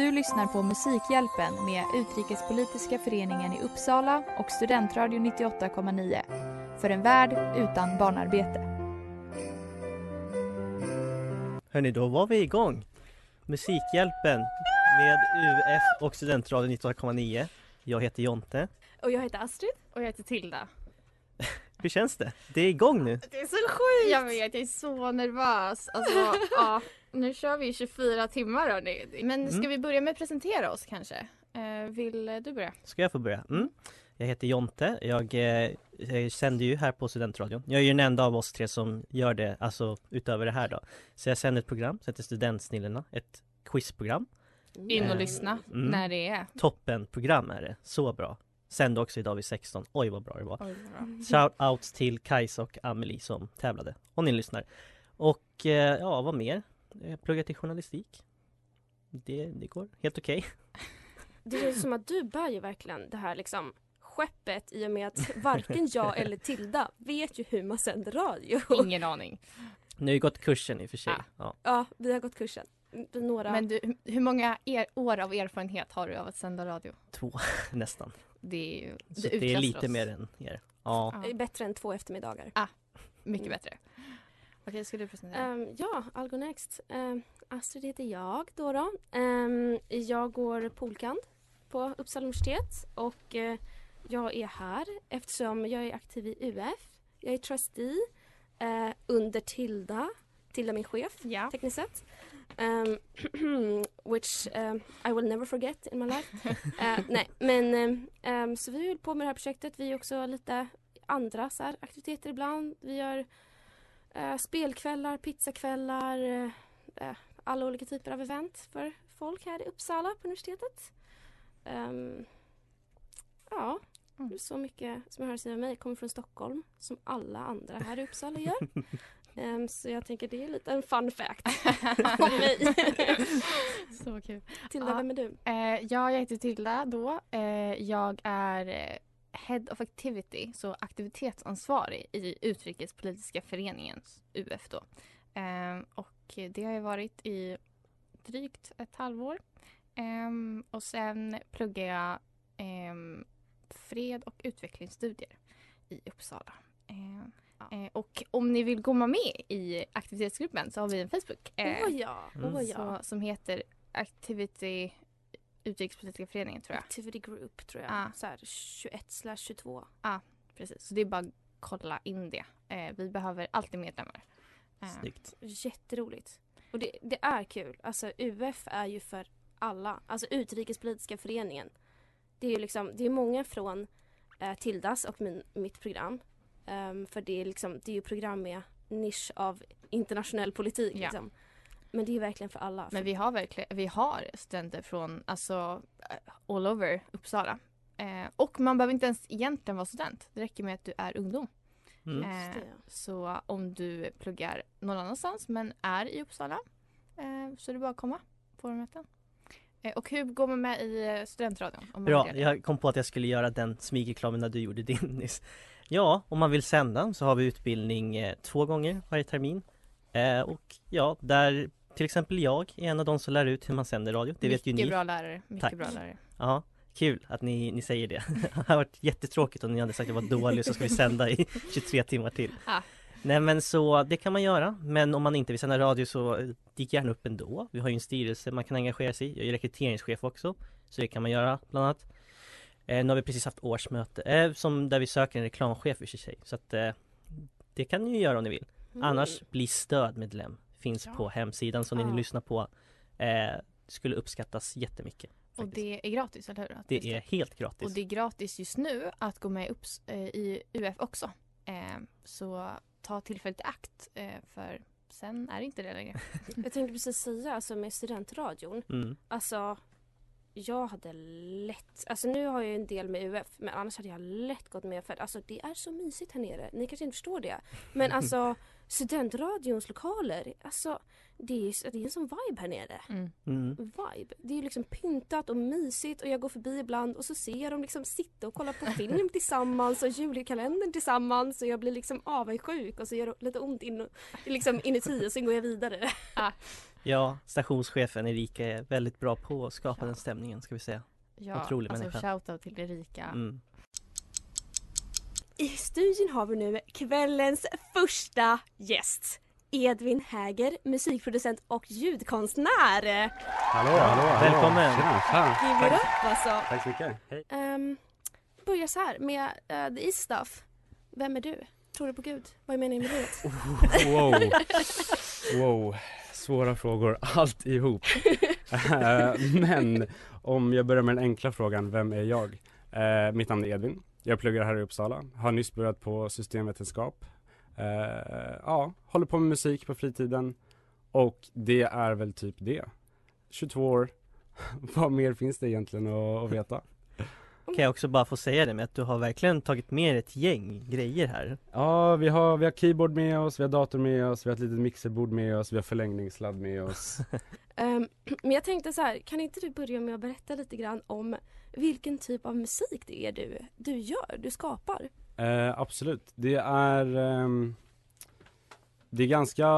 Du lyssnar på Musikhjälpen med Utrikespolitiska föreningen i Uppsala och Studentradio 98,9. För en värld utan barnarbete. Hörni, då var vi igång! Musikhjälpen med UF och Studentradion 98,9. Jag heter Jonte. Och jag heter Astrid. Och jag heter Tilda. Hur känns det? Det är igång nu! Det är så sjukt! Jag vet, jag är så nervös. Alltså, ja. Nu kör vi 24 timmar hörni. Men ska Mm. vi börja med att presentera oss kanske? Eh, vill du börja? Ska jag få börja? Mm. Jag heter Jonte, jag, eh, jag sänder ju här på Studentradion. Jag är ju den enda av oss tre som gör det, alltså utöver det här då. Så jag sänder ett program som heter Studentsnillena, ett quizprogram. In och Eh, lyssna mm. när det är. Toppenprogram är det, så bra. Sände också idag vid 16, oj vad bra det var. Oj, bra. Shout outs till Kajsa och Amelie som tävlade, om ni lyssnar. Och eh, ja, vad mer? Jag pluggar till journalistik. Det, det går helt okej. Det känns som att du bär ju verkligen det här liksom skeppet i och med att varken jag eller Tilda vet ju hur man sänder radio. Ingen aning. Ni har ju gått kursen i och för sig. Ah. Ja. Ja, vi har gått kursen. Några. Men du, hur många er, år av erfarenhet har du av att sända radio? Två nästan. Det är ju Så det är lite oss. mer än er. Ja. Ja, Bättre än två eftermiddagar. mycket Mm. bättre. Okej, ska du presentera? Ehm, ja, I'll go next. Ehm, Astrid heter jag då. då. Ehm, jag går polkand på Uppsala universitet och eh, jag är här eftersom jag är aktiv i UF. Jag är trustee eh, under Tilda, Tilda min chef. ja. tekniskt sett. Um, which um, I will never forget in my life. Eh, nej, men um, um, så vi håller på med det här projektet. Vi gör också lite andra så här, aktiviteter ibland. Vi gör eh, spelkvällar, pizzakvällar, eh, eh, alla olika typer av event för folk här i Uppsala på universitetet. Um, ja, Mm. så mycket som jag hör säga om mig. Kommer från Stockholm, som alla andra här i Uppsala gör. Ehm, så jag tänker det är lite en fun fact om mig. Så kul. Tilda, Ja. vem är du? Eh, ja, jag heter Tilda då. Eh, jag är eh, Head of Activity, så aktivitetsansvarig i Utrikespolitiska föreningen, UF då. Eh, och det har jag varit i drygt ett halvår. Eh, och sen pluggar jag eh, fred och utvecklingsstudier i Uppsala. Eh, eh, och om ni vill komma med i aktivitetsgruppen så har vi en Facebook. Eh, ja, Mm. åh ja. så, som heter Activity Utrikespolitiska föreningen tror jag. Activity group tror jag. Ah. Så här 21 slash 22. Precis, så det är bara att kolla in det. Eh, vi behöver alltid medlemmar. Eh, Snyggt. Jätteroligt. Och det, det är kul. Alltså UF är ju för alla. Alltså Utrikespolitiska föreningen. Det är ju liksom, det är många från eh, Tildas och min, mitt program. Ehm, för det är liksom, det är ju program med nisch av internationell politik Ja. liksom. Men det är verkligen för alla. Men vi har verkligen, vi har studenter från alltså eh, all over Uppsala. Eh, och man behöver inte ens egentligen vara student. Det räcker med att du är ungdom. Mm. Eh, Just det, ja. så om du pluggar någon annanstans men är i Uppsala eh, så är det bara att komma på våra möten. Eh, och hur går man med i eh, studentradion? Om man Bra, jag kom på att jag skulle göra den smygreklamen när du gjorde din nyss. Ja, om man vill sända så har vi utbildning eh, två gånger varje termin. Eh, och ja, där till exempel jag är en av de som lär ut hur man sänder radio. Det vet ju Mycket ni. bra lärare. Mycket Tack. bra lärare. Ja, kul att ni, ni säger det. det har varit jättetråkigt om ni hade sagt att jag var dålig så ska vi sända i 23 timmar till. Ah. Nej men så det kan man göra Men om man inte vill sända radio så eh, dyk gärna upp ändå Vi har ju en styrelse man kan engagera sig i Jag är rekryteringschef också Så det kan man göra bland annat eh, Nu har vi precis haft årsmöte eh, som Där vi söker en reklamchef i och för sig Så att eh, Det kan ni ju göra om ni vill Mm. Annars bli stödmedlem Finns Ja. på hemsidan som Ja. ni lyssnar på eh, Skulle uppskattas jättemycket Och faktiskt. det är gratis, eller hur? Att Det är helt gratis Och det är gratis just nu att gå med upp, eh, i UF också. Eh, så ta tillfället i akt eh, för sen är det inte det längre. Jag tänkte precis säga, alltså med studentradion. mm. Alltså, jag hade lätt, alltså nu har jag ju en del med UF men annars hade jag lätt gått med för alltså det är så mysigt här nere. Ni kanske inte förstår det. Men alltså studentradions lokaler, alltså det är, det är en sån vibe här nere. Mm. Mm. Vibe. Det är ju liksom pyntat och mysigt och jag går förbi ibland och så ser jag dem liksom sitta och kolla på film tillsammans och julkalendern tillsammans och jag blir liksom avundsjuk och så gör det lite ont in, liksom inuti och sen går jag vidare. Ja, stationschefen Erika är väldigt bra på att skapa Ja. den stämningen ska vi säga Ja, Otrolig alltså människa. shoutout till Erika. mm. I studion har vi nu kvällens första gäst. Edvin Häger, musikproducent och ljudkonstnär. Hallå, hallå, hallå. Välkommen. Tjena. Give it Tack, up alltså. tack så mycket. Hej. Um, börja så här med uh, the easy stuff. Vem är du? Tror du på Gud? Vad är meningen med livet? Wow. wow. Svåra frågor, allt ihop. Eh, Men om jag börjar med den enkla frågan, vem är jag? Eh, mitt namn är Edvin. Jag pluggar här i Uppsala. Har nyss börjat på systemvetenskap. Eh, ja, håller på med musik på fritiden. Och det är väl typ det. 22 år. Vad mer finns det egentligen att, att veta? Kan jag också bara få säga det med att du har verkligen tagit med ett gäng grejer här Ja, vi har, vi har keyboard med oss, vi har dator med oss, vi har ett litet mixerbord med oss, vi har förlängningssladd med oss. Um, men jag tänkte så här, kan inte du börja med att berätta lite grann om vilken typ av musik det är du, du gör, du skapar? Eh, absolut, det är eh, Det är ganska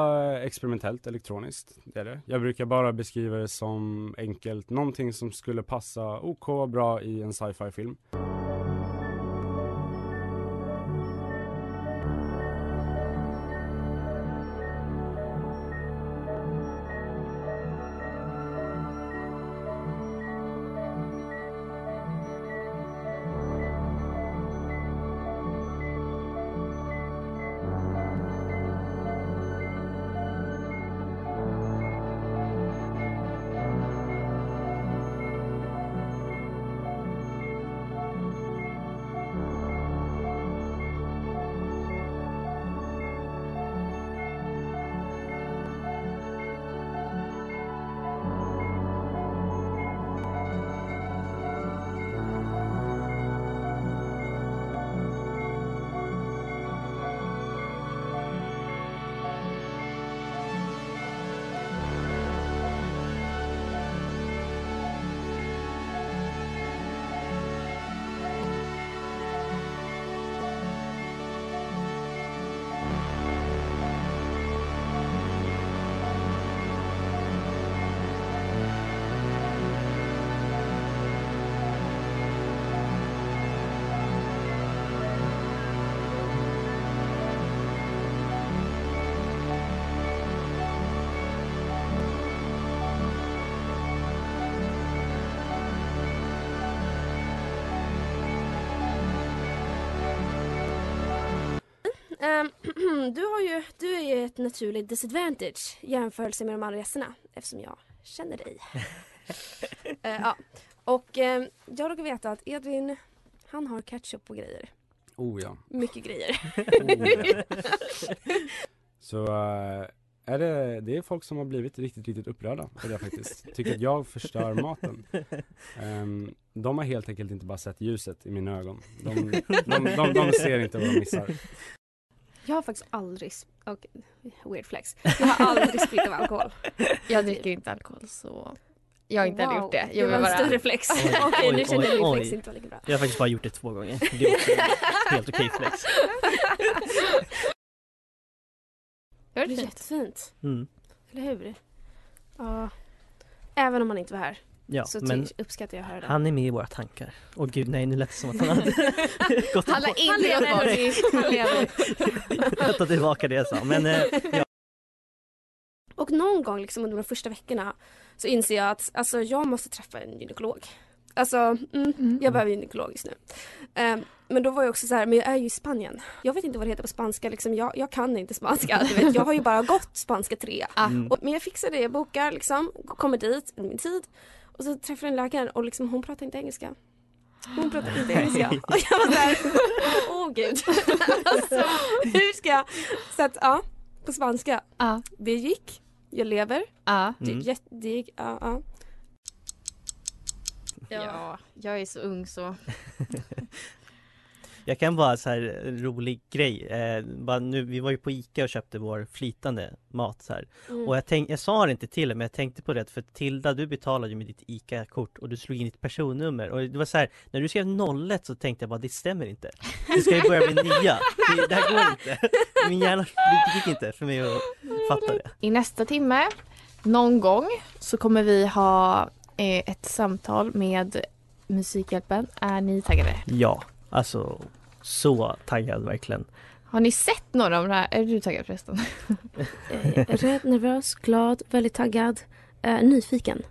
experimentellt elektroniskt, det är det. Jag brukar bara beskriva det som enkelt, någonting som skulle passa OK bra i en sci-fi film. Du, har ju, du är ju ett naturligt disadvantage i jämförelse med de andra gästerna eftersom jag känner dig. Eh, ja. Och ehm, jag råkar veta att Edvin, han har ketchup på grejer. Oh ja. Mycket grejer. Så eh, är det, det är folk som har blivit riktigt, riktigt upprörda på det faktiskt. Tycker att jag förstör maten. Ehm, de har helt enkelt inte bara sett ljuset i mina ögon. De, de, de, de ser inte vad de missar. Jag har faktiskt aldrig, och, weird flex. Jag har aldrig spytt av alkohol. Jag dricker inte alkohol så jag har inte Wow, gjort det. Det Jag var vill en bara... större flex. Okej, oj, nu känner min flex inte var lika bra. Jag har faktiskt bara gjort det två gånger Det är också helt okej flex Det det är fint? jättefint. mm. Eller hur? Ja. Även om man inte var här. Ja, så men uppskattar jag att höra det. han är med i våra tankar. Åh gud nej, nu lät det som att han hade gått Han lever. Jag tar tillbaka det jag sa. Men eh, ja, Och någon gång liksom under de första veckorna så inser jag att alltså, jag måste träffa en gynekolog. Alltså, mm, Mm. jag behöver en gynekolog just nu. Ehm, men då var jag också så här, men jag är ju i Spanien. Jag vet inte vad det heter på spanska, liksom, jag, jag kan inte spanska. Du vet, jag har ju bara gått spanska 3. mm, Och, men jag fixar det, jag bokar liksom, kommer dit i min tid. Och så träffar jag en läkare och liksom, hon pratar inte engelska. Hon pratar inte engelska. Och jag var såhär, åh gud. alltså, hur ska jag? Så att ja, på spanska. Ja. Det gick. Jag lever. Ja. Det, Mm. det gick, ja, ja. ja, jag är så ung så. jag kan bara så här eh, rolig grej. Eh, bara nu, vi var ju på Ica och köpte vår flytande mat så här. Mm. Och jag, tänk, jag sa det inte till men jag tänkte på det för Tilda du betalade ju med ditt ICA-kort och du slog in ditt personnummer och det var så här när du skrev 01 så tänkte jag bara det stämmer inte. Du ska ju börja med nya. Det, det här går inte. Min hjärna det gick inte för mig att fatta det. I nästa timme, någon gång, så kommer vi ha eh, ett samtal med Musikhjälpen. Är ni taggade? Ja, alltså så taggad verkligen. Har ni sett några av de här? Är du taggad förresten? Eh, rädd, nervös, glad, väldigt taggad, eh, nyfiken.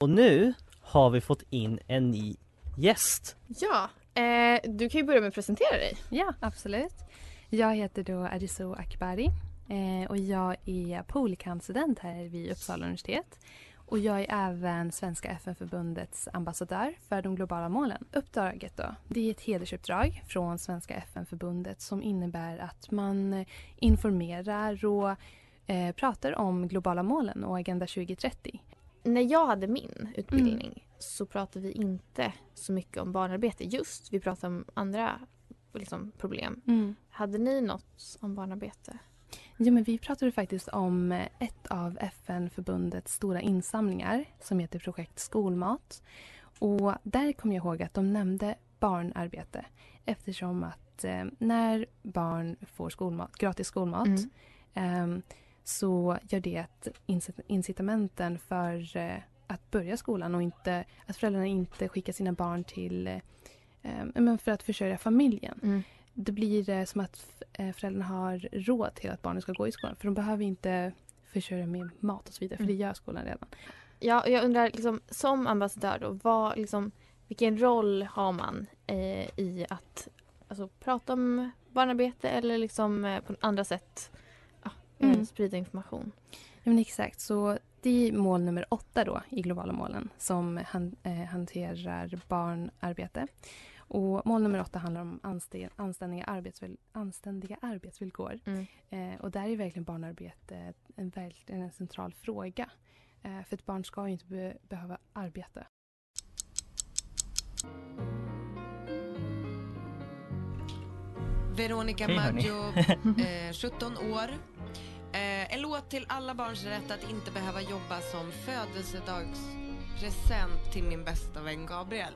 Och nu har vi fått in en ny gäst. Ja, eh, du kan ju börja med att presentera dig. Ja, absolut. Jag heter då Ariso Akbari eh, och jag är Polkan-student här vid Uppsala universitet. Och jag är även Svenska FN-förbundets ambassadör för de globala målen. Uppdraget då, det är ett hedersuppdrag från Svenska FN-förbundet som innebär att man eh, informerar och eh, pratar om globala målen och Agenda 2030. När jag hade min utbildning så pratade vi inte så mycket om barnarbete. Just, vi pratade om andra liksom, problem. Hade ni något om barnarbete? Ja, men vi pratade faktiskt om eh, ett av FN-förbundets stora insamlingar som heter Projekt Skolmat. Och där kom jag ihåg att de nämnde barnarbete eftersom att eh, när barn får skolmat, gratis skolmat Mm. ehm, så gör det att incit- incitamenten för eh, att börja skolan och inte, att föräldrarna inte skickar sina barn till eh, eh, men för att försörja familjen Mm. Det blir eh, som att eh, föräldrarna har råd till att barnen ska gå i skolan. För de behöver inte försörja med mat och så vidare, för Mm. det gör skolan redan. Ja, och jag undrar liksom, som ambassadör då, vad, liksom, vilken roll har man eh, i att alltså, prata om barnarbete eller liksom, eh, på andra sätt ja, eh, Mm. sprida information? Ja, men exakt, så det är mål nummer åtta då i globala målen som han, eh, hanterar barnarbete. Och mål nummer åtta handlar om anständiga, arbetsvill- anständiga arbetsvillkor. Mm. Eh, och där är verkligen barnarbete en, verkligen en central fråga. Eh, för ett barn ska ju inte be- behöva arbeta. Veronica. Maggio, eh, 17 år. Eh, en låt till alla barns rätt att inte behöva jobba som födelsedagspresent till min bästa vän Gabriel.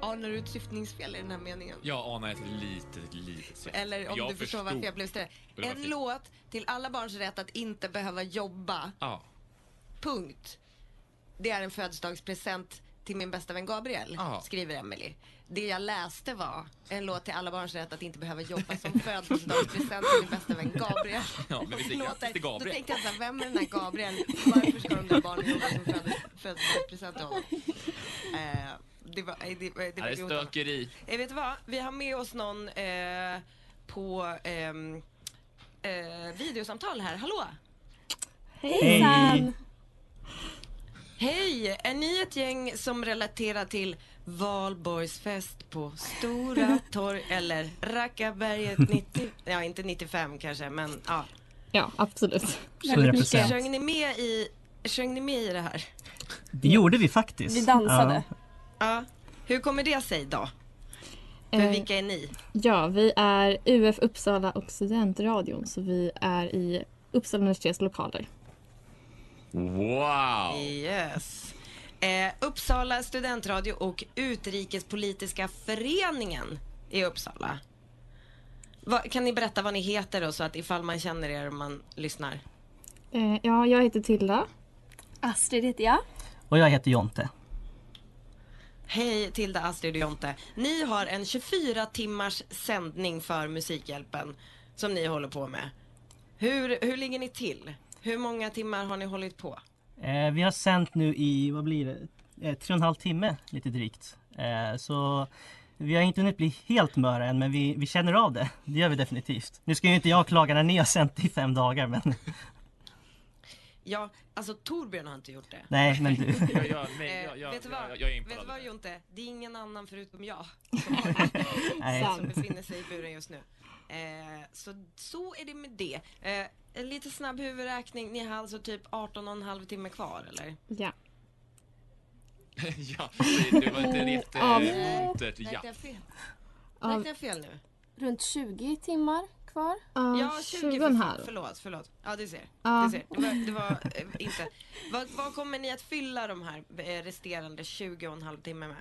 Anar du ett syftningsfel i den här meningen? Jag anar ett litet, litet sätt. Eller om Jag du förstår varför jag blev var En låt till alla barns rätt att inte behöva jobba. Ja. Punkt. Det är en födelsedagspresent till min bästa vän Gabriel, Ja. skriver Emily. Det jag läste var en låt till alla barns rätt att inte behöva jobba som födelsedagspresent till min bästa vän Gabriel. Ja, men vi säger Låter- grattis till Då Gabriel. tänkte jag såhär, vem är den här Gabriel? Varför ska de där barnen jobba som födel- födelsedagspresent till honom? Eh, det var, eh, det, det, det Det är stökeri. Eh, vet vad? Vi har med oss någon eh, på ehm, eh, videosamtal här. Hallå! Hej! Hej! Är ni ett gäng som relaterar till Valborgsfest på Stora torg eller Rackaberget 90, ja inte 95 kanske men ja. Ja, absolut. 100%. Sjöng ni med i, sjöng ni med i det här? Det gjorde vi faktiskt. Vi dansade. Ja. Ja. Hur kommer det sig då? För Eh, vilka är ni? Ja, vi är UF Uppsala och Studentradion så vi är i Uppsala universitets lokaler. Wow! Yes. Eh, Uppsala studentradio och Utrikespolitiska föreningen i Uppsala. Va, kan ni berätta vad ni heter då så att ifall man känner er om man lyssnar? Eh, ja, jag heter Tilda. Astrid heter jag. Och jag heter Jonte. Hej Tilda, Astrid och Jonte. Ni har en 24 timmars sändning för Musikhjälpen som ni håller på med. Hur, hur ligger ni till? Hur många timmar har ni hållit på? Eh, vi har sänt nu i, vad blir det, eh, tre och en halv timme lite drygt. Eh, så vi har inte hunnit bli helt möra än men vi, vi känner av det. Det gör vi definitivt. Nu ska ju inte jag klaga när ni har sänt i fem dagar men Ja, alltså Torbjörn har inte gjort det. nej men du. Nej, Eh, jag, jag, vet du vad? jag, jag är Vet du vad Jonte? Det är ingen annan förutom jag Nej. som befinner sig i buren just nu. Eh, så, så är det med det. Eh, en lite snabb huvudräkning. Ni har alltså typ 18 och en halv timme kvar eller? Ja. ja, det var inte Ja. jättemuntert. Ja. Räknar jag fel nu? Runt 20 timmar kvar. Ja, 20 20 och en för, halv. Förlåt, förlåt. Ja, det ser. Ja. Det, ser. det var, det var eh, inte. Vad, vad kommer ni att fylla de här eh, resterande 20 och en halv timme med?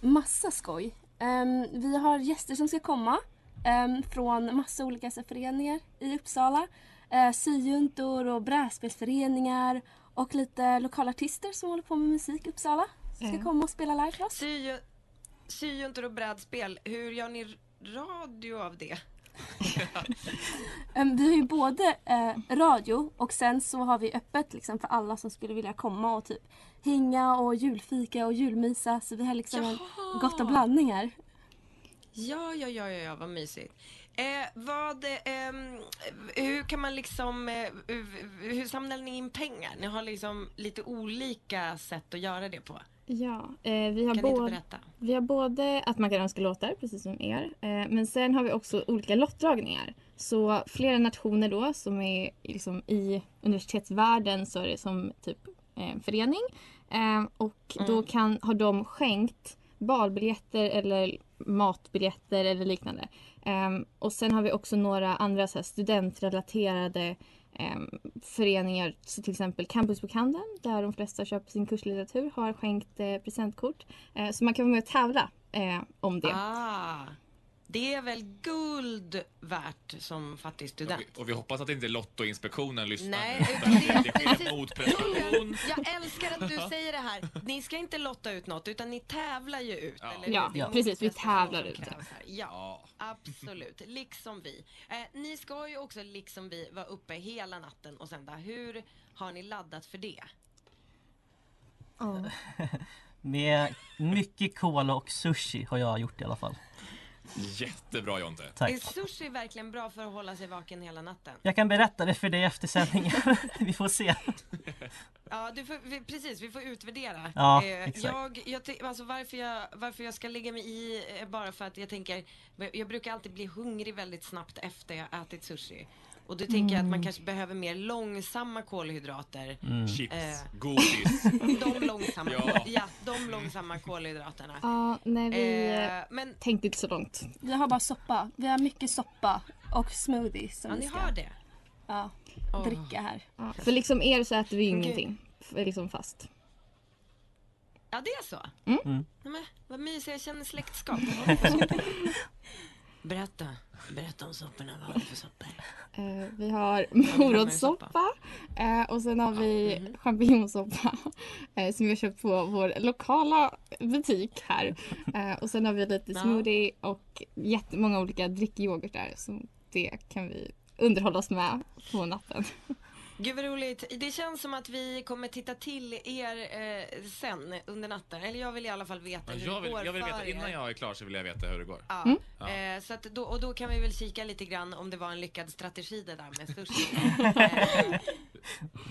Massa skoj. Ehm, vi har gäster som ska komma ehm, från massa olika föreningar i Uppsala. Uh, syjuntor och brädspelsföreningar och lite lokala artister som håller på med musik i Uppsala. Som ska Ja. komma och spela live för oss. Sy, syjuntor och brädspel, hur gör ni radio av det? Vi har ju både eh, radio och sen så har vi öppet liksom, för alla som skulle vilja komma och typ hänga och julfika och julmysa. Så vi har liksom en gott av blandningar. Ja, ja, ja, ja, ja vad mysigt. Eh, vad, ehm, hur kan man liksom, eh, hur samlar ni in pengar? Ni har liksom lite olika sätt att göra det på. Ja, eh, vi, har både, vi har både att man kan önska låtar, precis som er. Eh, men sen har vi också olika lottdragningar. Så flera nationer då som är liksom i universitetsvärlden så är det som typ eh, förening. Eh, och då Mm. kan, har de skänkt balbiljetter eller matbiljetter eller liknande. Ehm, och sen har vi också några andra så studentrelaterade Ehm, föreningar, så till exempel Campusbokhandeln där de flesta köper sin kurslitteratur har skänkt eh, presentkort. Eh, så man kan vara med och tävla eh, om det. Ah, det är väl guld värt som fattig Och student? vi, och vi hoppas att inte Lottoinspektionen lyssnar. Nej, utan det- det sker. Jag älskar att du säger det här. Ni ska inte lotta ut något utan ni tävlar ju ut. Ja. eller? Ja, precis. Vi tävlar ut det. Ja, Ja. absolut. Liksom vi. Eh, ni ska ju också liksom vi vara uppe hela natten och sända. Hur har ni laddat för det? Med mycket cola och sushi har jag gjort i alla fall. Jättebra Jonte. Tack. Är sushi verkligen bra för att hålla sig vaken hela natten? Jag kan berätta det för dig efter sändningen. Vi får se. Ja, du får, vi, precis, vi får utvärdera. Ja, Eh, exakt. jag, jag, alltså varför, jag, varför jag ska lägga mig i är bara för att jag tänker, jag brukar alltid bli hungrig väldigt snabbt efter jag ätit sushi. Och då tänker jag att man kanske behöver mer långsamma kolhydrater. Chips, Eh. godis. De långsamma, Ja. ja. de långsamma kolhydraterna. Ja, nej vi eh, men tänkte inte så långt. Vi har bara soppa. Vi har mycket soppa och smoothies som ja, vi ni ska har det. ja, dricka här. Ja, för liksom er så äter vi ingenting. Liksom fast. Ja, det är så? Mm. Mm. Men, vad mysigt, jag känner släktskap. Berätta, berätta om sopporna. Vad har du för soppor? Eh, vi har soppa. morotssoppa eh, och sen har vi Mhm. champinjonsoppa eh, som vi har köpt på vår lokala butik här. Eh, och sen har vi lite Ja. smoothie och jättemånga olika drickyoghurtar så det kan vi underhålla oss med på natten. Gud vad roligt. Det känns som att vi kommer titta till er eh, sen under natten. Eller jag vill i alla fall veta Ja, hur Jag det vill, går jag vill veta, innan jag är klar så vill jag veta hur det går. Ja. Mm. Ja. Eh, så att då, och då kan vi väl kika lite grann om det var en lyckad strategi det där med sushi. eh,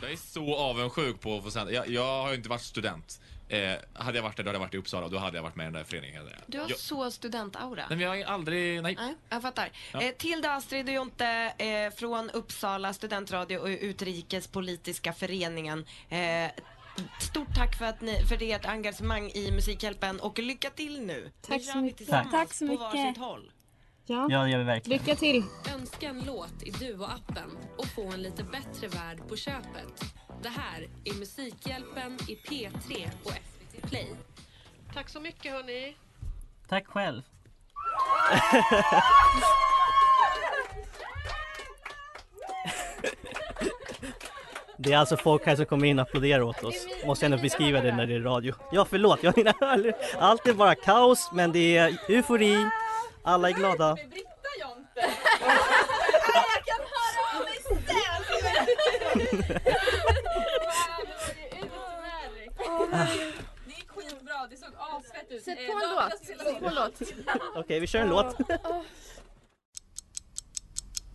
Jag är så avundsjuk på att få sända. Jag, jag har ju inte varit student. Eh, hade jag varit det då hade jag varit i Uppsala och då hade jag varit med i den där föreningen. du har jag, så studentaura. Nej men jag har aldrig, nej. Nej, jag fattar. Ja. Eh, Tilda, Astrid och Jonte eh, från Uppsala studentradio och Utrikespolitiska föreningen. Eh, stort tack för, att ni, för ert engagemang i Musikhjälpen och lycka till nu. Tack så mycket. Tack så på mycket. varsitt håll. Ja, Ja, det gör vi verkligen. lycka till! Önska en låt i Duo-appen och få en lite bättre värld på köpet. Det här är Musikhjälpen i P3 och FPT Play. Tack så mycket hörni. Tack själv. Det är alltså folk här som kommer in och applåderar åt oss. Måste jag ändå beskriva det när det är radio. Ja, förlåt, jag menar allt är bara kaos, men det är eufori. Alla är glada. Det gick skitbra, det såg asfett ut. Sätt Eh, på en låt. jag spelar Sätt på en låt. Okej, vi kör en låt.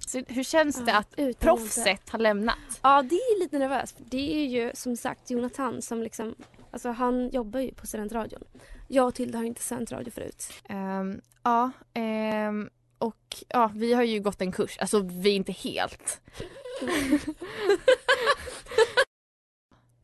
Så hur känns det att Utan proffset har lämnat? Ja, det är lite nervöst. för Det är ju som sagt Jonathan som liksom, alltså han jobbar ju på studentradion. Jag och Tilda har inte sänt radio förut. Ehm, ja, ehm, och ja, vi har ju gått en kurs. Alltså vi är inte helt.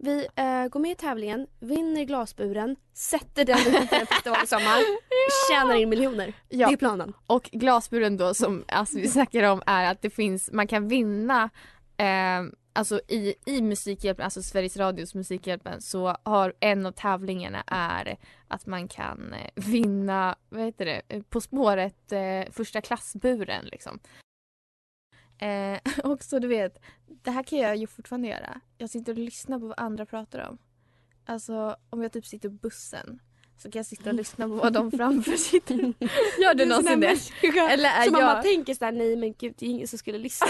Vi eh, går med i tävlingen, vinner glasburen, sätter den utanför en festival i sommar, tjänar in miljoner. Ja. Det är planen. Och glasburen då som alltså, vi snackar om är att det finns, man kan vinna ehm, Alltså i, i Musikhjälpen, alltså Sveriges Radios Musikhjälpen så har en av tävlingarna är att man kan eh, vinna, vad heter det, eh, På spåret eh, första klassburen liksom. Eh, också du vet, det här kan jag ju fortfarande göra. Jag sitter och lyssnar på vad andra pratar om. Alltså om jag typ sitter på bussen så kan jag sitta och lyssna på vad de framför sitter. Gör du sån någonsin det? Eller är som man bara jag... tänker såhär, nej men gud det är ingen som skulle lyssna.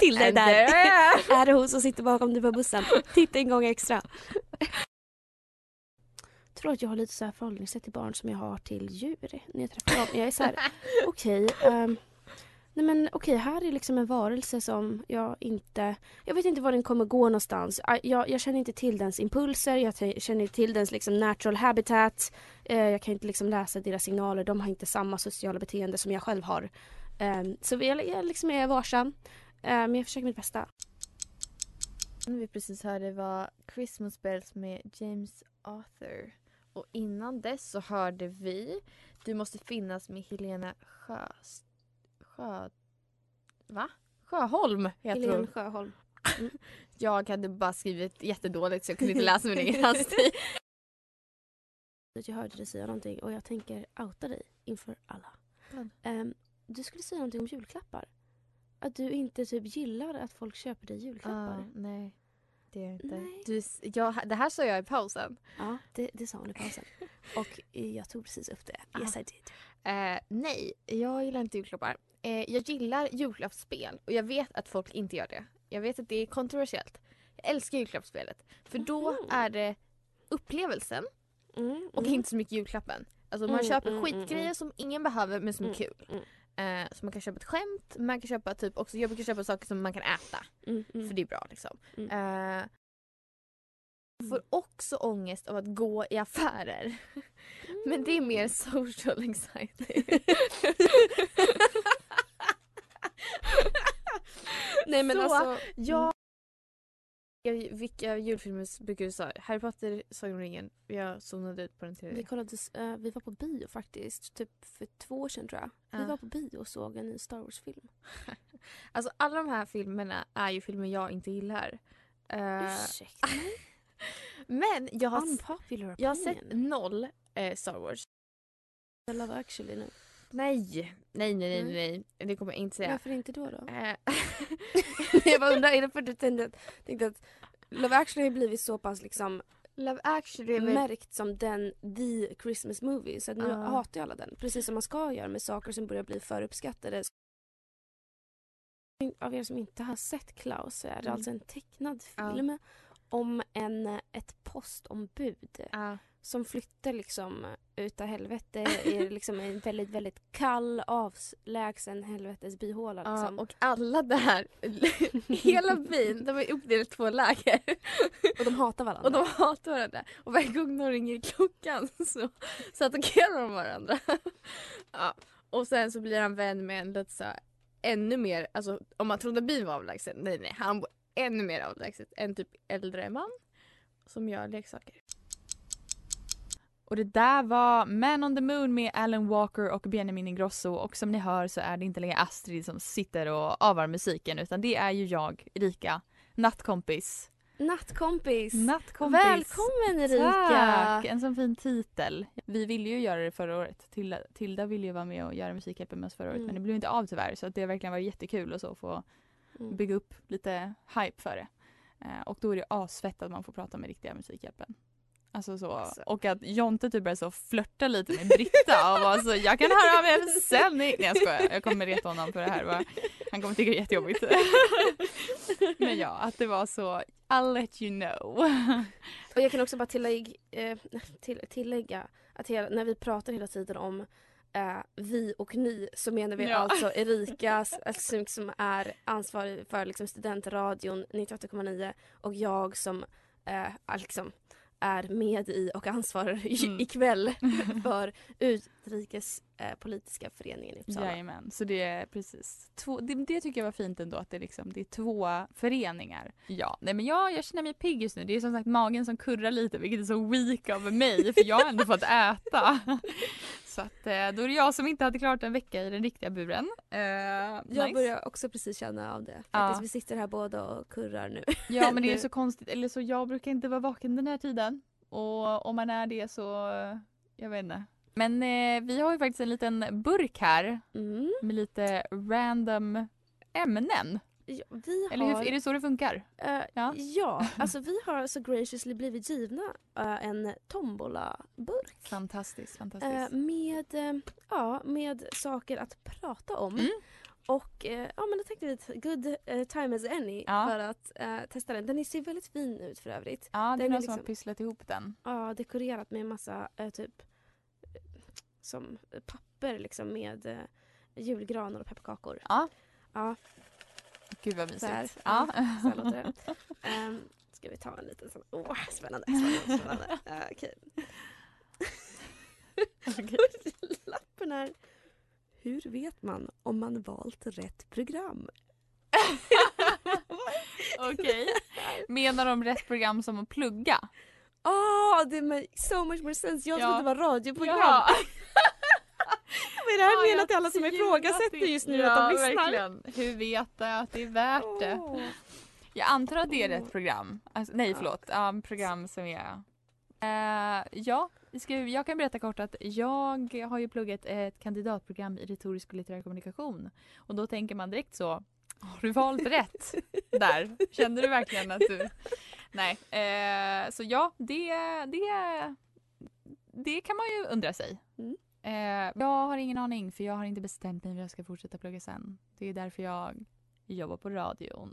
Till And där. är det hon som sitter bakom dig på bussen. Titta en gång extra. Jag tror att jag har lite så här förhållningssätt till barn som jag har till djur när jag träffar dem. Jag är så här, okej. ehm, nej men okej, här är liksom en varelse som jag inte... Jag vet inte var den kommer gå någonstans. Ah, jag, jag känner inte till dens impulser, jag känner inte till dens liksom natural habitat. Eh, jag kan inte liksom läsa deras signaler, de har inte samma sociala beteende som jag själv har. Eh, så jag, jag liksom är varsam. Eh, men jag försöker mitt bästa. vi precis hörde var Christmas Bells med James Arthur. Och innan dess så hörde vi Du måste finnas med Helena Sjöst. Sjö... Va? Sjöholm heter Helene hon. Sjöholm. Jag hade bara skrivit jättedåligt så jag kunde inte läsa min egen handstil. Jag hörde dig säga någonting och jag tänker outa dig inför alla. Vad? Ehm, du skulle säga någonting om julklappar. Att du inte typ gillar att folk köper dig julklappar. Ah, nej, det är jag inte. Nej. Du, jag, det här sa jag i pausen. Ja, det, det sa hon i pausen. och jag tog precis upp det. Yes I did. Eh, nej, jag gillar inte julklappar. Eh, jag gillar julklappsspel och jag vet att folk inte gör det. Jag vet att det är kontroversiellt. Jag älskar julklappsspelet. För då Mhm. är det upplevelsen Mm, och mm. inte så mycket julklappen. Alltså man Mm, köper mm, mm, skitgrejer mm. som ingen behöver men som är Mm, kul. mm. Eh, så man kan köpa ett skämt, man kan köpa typ också, jag brukar köpa saker som man kan äta. Mm, mm. För det är bra liksom. Mm. Eh, får också ångest av att gå i affärer. Men det är mer social anxiety. Nej men Så, alltså. Ja. Jag, vilka julfilmer brukar du säga? Harry Potter, Sagan om ringen. Jag zonade ut på den Vi, tredje. kollade, eh, vi var på bio faktiskt, typ för två år sedan tror jag. Vi Ja. var på bio och såg en ny Star Wars-film. Alltså alla de här filmerna är ju filmer jag inte gillar. Eh, Ursäkta men jag har, jag har sett noll eh, Star Wars. Jag Love actually nu. Nej, nej, nej, nej, Nej. nej. Det kommer jag inte säga. Varför inte då då? Eh, jag bara undrar, är det för att du tänkte att, tänkte att Love actually har blivit så pass liksom Love actually märkt som den, the Christmas movie. Så nu Ja. hatar ju alla den. Precis som man ska göra med saker som börjar bli för uppskattade. Av er som inte har sett Klaus så är det Mm. alltså en tecknad film om en, ett postombud Ja. Som flyttar liksom utav helvete i liksom en väldigt, väldigt kall, avlägsen helvetes byhåla. Ja, Liksom. och alla där, hela byn, de är uppdelade i två läger. och de hatar varandra. Och de hatar varandra. Och varje gång de ringer i klockan så, så attackerar de varandra. ja. Och sen så blir han vän med en lite så ännu mer, alltså om man trodde byn var avlägsen, nej nej, han bor ännu mer avlägset. En typ äldre man som gör leksaker. Och det där var Man on the Moon med Alan Walker och Benjamin Ingrosso och som ni hör så är det inte längre Astrid som sitter och avar musiken utan det är ju jag, Erika, nattkompis. Nattkompis! Nattkompis! Välkommen Erika! Tack! En sån fin titel. Vi ville ju göra det förra året. Tilda, Tilda ville ju vara med och göra Musikhjälpen med oss förra året Mm. men det blev inte av tyvärr så det har verkligen varit jättekul att så få Mm. bygga upp lite hype för det. Eh, och då är det asfett att man får prata med riktiga Musikhjälpen. Alltså så. Alltså. Och att Jonte typ börjar så flörta lite med Britta och bara så jag kan höra av mig sen. Nej jag skojar, jag kommer reta honom för det här. Va? Han kommer tycka det är jättejobbigt. Men ja, att det var så I'll let you know. Och jag kan också bara tillägg, eh, till, tillägga att hela, när vi pratar hela tiden om eh, vi och ni så menar vi Ja. alltså Erika alltså, som är ansvarig för liksom, studentradion 98,9 och jag som eh, liksom, är med i och ansvarar Mm. ikväll för Utrikespolitiska eh, politiska föreningen i Uppsala. Jajamän, så det är precis två, det, det tycker jag var fint ändå att det, liksom, det är två föreningar. Ja, nej men jag, jag känner mig pigg just nu. Det är som sagt magen som kurrar lite vilket är så weak av mig för jag har ändå fått äta. Så att eh, då är det jag som inte hade klarat en vecka i den riktiga buren. Uh, Jag nice. börjar också precis känna av det. Ja. Vi sitter här båda och kurrar nu. Ja men det är så konstigt, eller så jag brukar inte vara vaken den här tiden. Och om man är det så, jag vet inte. Men eh, vi har ju faktiskt en liten burk här Mm. med lite random ämnen. Ja, vi Eller har... hur, är det så det funkar? Eh, Ja. ja. alltså vi har så graciously blivit givna eh, en tombola-burk. Fantastiskt, eh, fantastiskt. med, eh, ja, med saker att prata om. Mm. Och ja, men då tänkte vi good time as any Ja. för att testa den. Den ser väldigt fin ut för övrigt. Ja, det är den någon är som har liksom- pysslat ihop den. Ja, dekorerat med en massa typ som papper liksom med eh, julgranar och pepparkakor. Ja. Ja, Gud vad så här. mysigt. Ja. Så här låter det. Ehm, ska vi ta en liten sån. Åh, spännande. spännande, spännande. Eh, Okej. Lappen är. Hur vet man om man valt rätt program? Okej. Menar de rätt program som att plugga? Åh, det makes so much more sense. Jag Ja. trodde det var radioprogram. Ja. Vad är det här Ja, menat till alla som ifrågasätter just nu ja, att de lyssnar? verkligen. Hur vet jag att det är värt det? Åh. Jag antar att det är rätt program. Alltså, nej, förlåt. Ja, program som är... Eh, ja, jag kan berätta kort att jag har ju pluggat ett kandidatprogram i retorisk och litterär kommunikation. Och då tänker man direkt så, har du valt rätt där? Kände du verkligen att du... Nej, eh, så ja, det, det, det kan man ju undra sig. Mm. Eh, jag har ingen aning för jag har inte bestämt mig om jag ska fortsätta plugga sen. Det är därför jag jobbar på radion.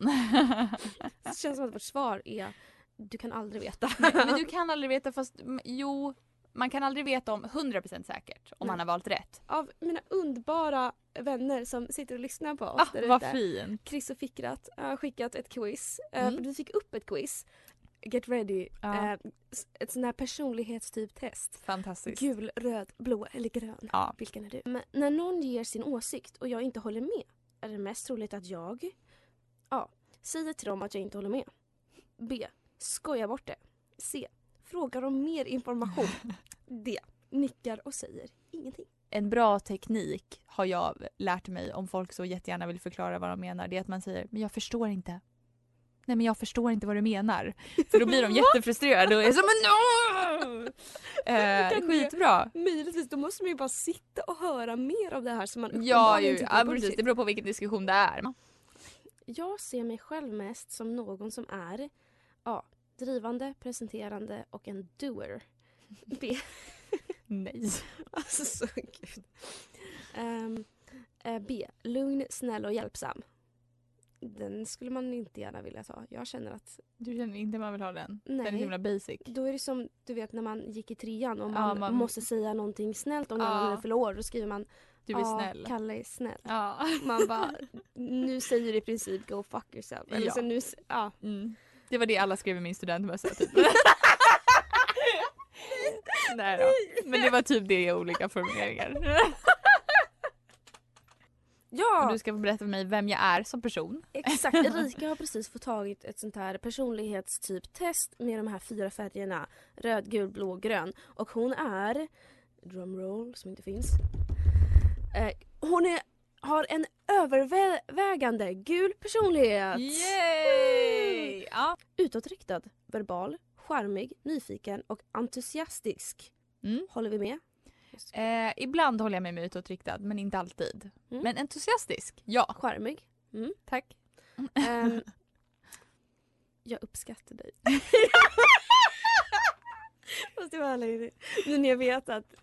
Det känns som att vårt svar är du kan aldrig veta. Men du kan aldrig veta fast jo, man kan aldrig veta om 100% säkert om Nej. man har valt rätt. Av mina underbara vänner som sitter och lyssnar på oss Ah, där vad fint. Chris och Fickrat har skickat ett quiz. Eh, Mm. Vi fick upp ett quiz. Get ready. Ja. Eh, ett sånt här personlighetstyp-test. Fantastiskt. Gul, röd, blå eller grön. Ja. Vilken är du? Men när någon ger sin åsikt och jag inte håller med är det mest troligt att jag A. Säger till dem att jag inte håller med. B. Skojar bort det. C. Frågar om mer information. D. Nickar och säger ingenting. En bra teknik har jag lärt mig om folk så jättegärna vill förklara vad de menar. Det är att man säger men jag förstår inte. Nej men jag förstår inte vad du menar. För då blir de jättefrustrerade och är så men no! Eh, det- skitbra. Möjligtvis, då måste man ju bara sitta och höra mer av det här som man Ja, ju, ja precis. Det beror på vilken diskussion det är. Jag ser mig själv mest som någon som är A. Drivande, presenterande och en doer. B. Nej. Alltså så gud. Eh, B. Lugn, snäll och hjälpsam. Den skulle man inte gärna vilja ta. Jag känner att Du känner inte man vill ha den? Nej. Den är himla basic. då är det som du vet när man gick i trean och Ja, man, man- måste säga någonting snällt om någon Ja. år. Då skriver man Du är "Ja, snäll. Kalle är snäll. Ja. Man bara, nu säger du i princip go fuck yourself. Eller Ja. så nu, ja. Mm. Det var det alla skrev i min studentmössa typ. Nej då. Men det var typ det i olika formuleringar. ja! Och du ska få berätta för mig vem jag är som person. Exakt, Erika har precis fått tagit ett sånt här personlighetstyp-test med de här fyra färgerna. Röd, gul, blå, grön. Och hon är, drumroll som inte finns. Eh, hon är, har en övervägande gul personlighet. Yay! Ja. Utåtriktad, verbal, charmig, nyfiken och entusiastisk. Mm. Håller vi med? Eh, ibland håller jag mig med utåtriktad men inte alltid. Mm. Men entusiastisk, ja. Charmig. Mm. Tack. Ehm, Jag uppskattar dig. Fast det var ärlig. Nu när jag vet att...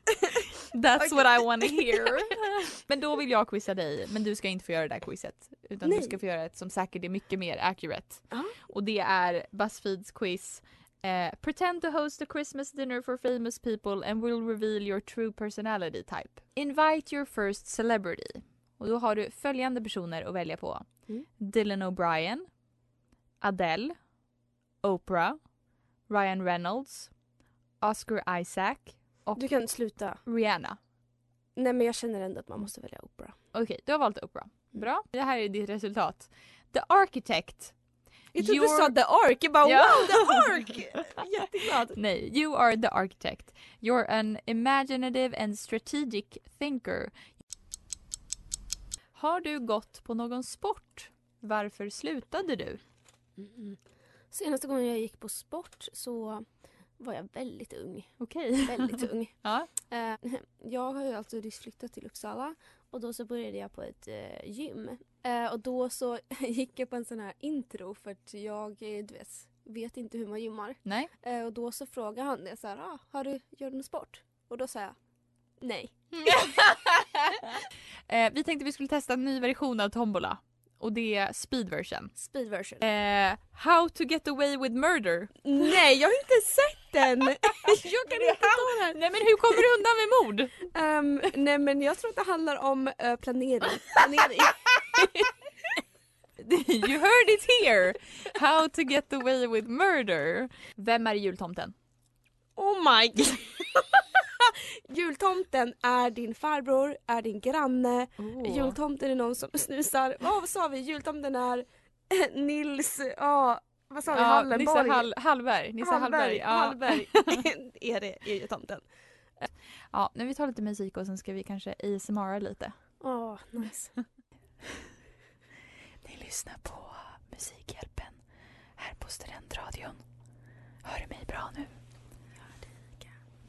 That's what I wanna hear. men då vill jag quizza dig, men du ska inte få göra det där quizet. Utan Nej. du ska få göra ett som säkert är mycket mer accurate. Ja. Och det är Buzzfeeds quiz. Eh, pretend to host a Christmas dinner for famous people and will reveal your true personality type. Invite your first celebrity. Och då har du följande personer att välja på. Mm. Dylan O'Brien, Adele, Oprah, Ryan Reynolds, Oscar Isaac och Du kan sluta. Rihanna. Nej men jag känner ändå att man måste välja Oprah. Okej, du har valt Oprah. Bra. Det här är ditt resultat. The Architect. Jag trodde du sa The Ark. Jag bara Ja. wow, The Ark! Jätteglad. Nej, you are the architect. You're an imaginative and strategic thinker. Har du gått på någon sport? Varför slutade du? Mm. Senaste gången jag gick på sport så var jag väldigt ung. Okej. Väldigt ung. Ja. Eh, jag har ju alltså nyss flyttat till Uppsala och då så började jag på ett eh, gym. Eh, och då så gick jag på en sån här intro för att jag du vet, vet inte hur man gymmar. Nej. Och då så frågade han det så här, ah, har du, gör du någon sport? Och då sa jag nej. Vi tänkte vi skulle testa en ny version av Tombola. Och det är speed version. Speed version. Eh, how to get away with murder. Nej, jag har inte sett den! jag kan inte ta den! Nej men hur kommer du undan med mord? Ehm, nej men jag tror att det handlar om eh, planering. planering. you heard it here! How to get away with murder. Vem är jultomten? Oh my god! Jultomten är din farbror, är din granne. Oh. Jultomten är någon som snusar. Vad sa vi? Jultomten är eh, Nils, ja vad sa vi? Ja, Hallenborg? Nisse Hall, Hallberg. Nisse Hallberg. Ja. Hallberg. är det är jultomten. ja, nu vi tar lite musik och sen ska vi kanske ASMR lite. Åh, nice. Ni lyssnar på Musikhjälpen här på Studentradion. Hör du mig bra nu?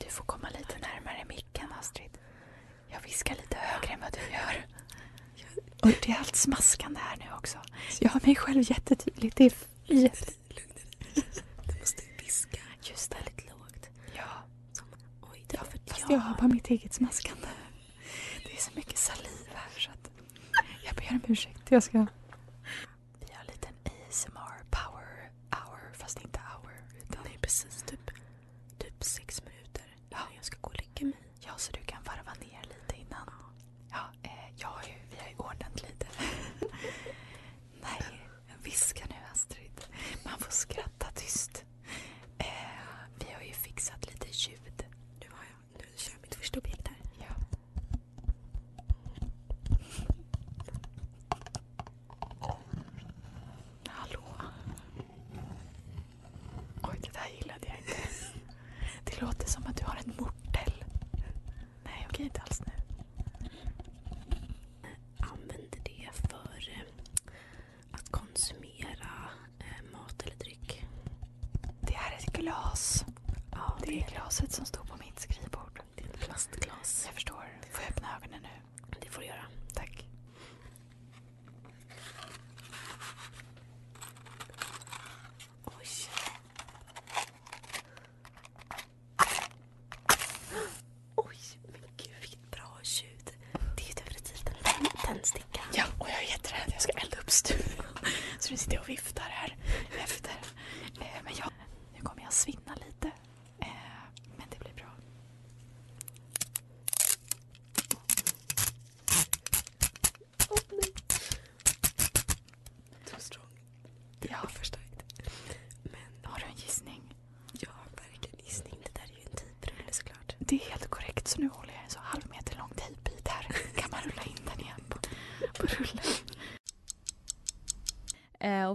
Du får komma lite närmare micken, Astrid. Jag viskar lite högre än vad du gör. Och det är allt smaskande här nu också. Jag har mig själv jättetydligt. Det är jätte... Du måste viska. Just det. Väldigt lågt. Ja, Oj, det för fast jag har bara mitt eget smaskande. Det är så mycket saliv här så att jag ber om ursäkt. Jag ska...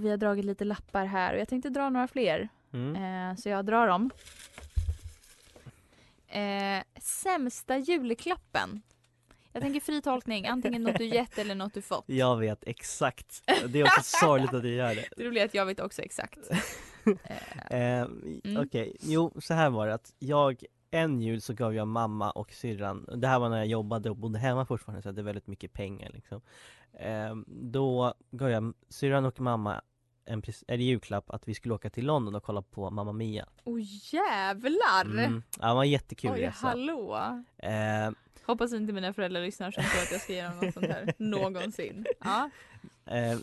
och vi har dragit lite lappar här och jag tänkte dra några fler. Mm. Eh, så jag drar dem. Eh, sämsta julklappen. Jag tänker fri tolkning, antingen något du gett eller något du fått. Jag vet exakt. Det är också sorgligt att du gör det. Det roliga är att jag vet också exakt. Eh, Mm. Okej, jo så här var det att jag en jul så gav jag mamma och syrran, det här var när jag jobbade och bodde hemma fortfarande så jag hade väldigt mycket pengar liksom. Eh, då gav jag syrran och mamma en eller julklapp att vi skulle åka till London och kolla på Mamma Mia. Åh jävlar! Mm. Ja, det var en jättekul Oj, resa. hallå! Eh, Hoppas inte mina föräldrar lyssnar som tror att jag ska ge dem något sånt här någonsin. Ja. eh,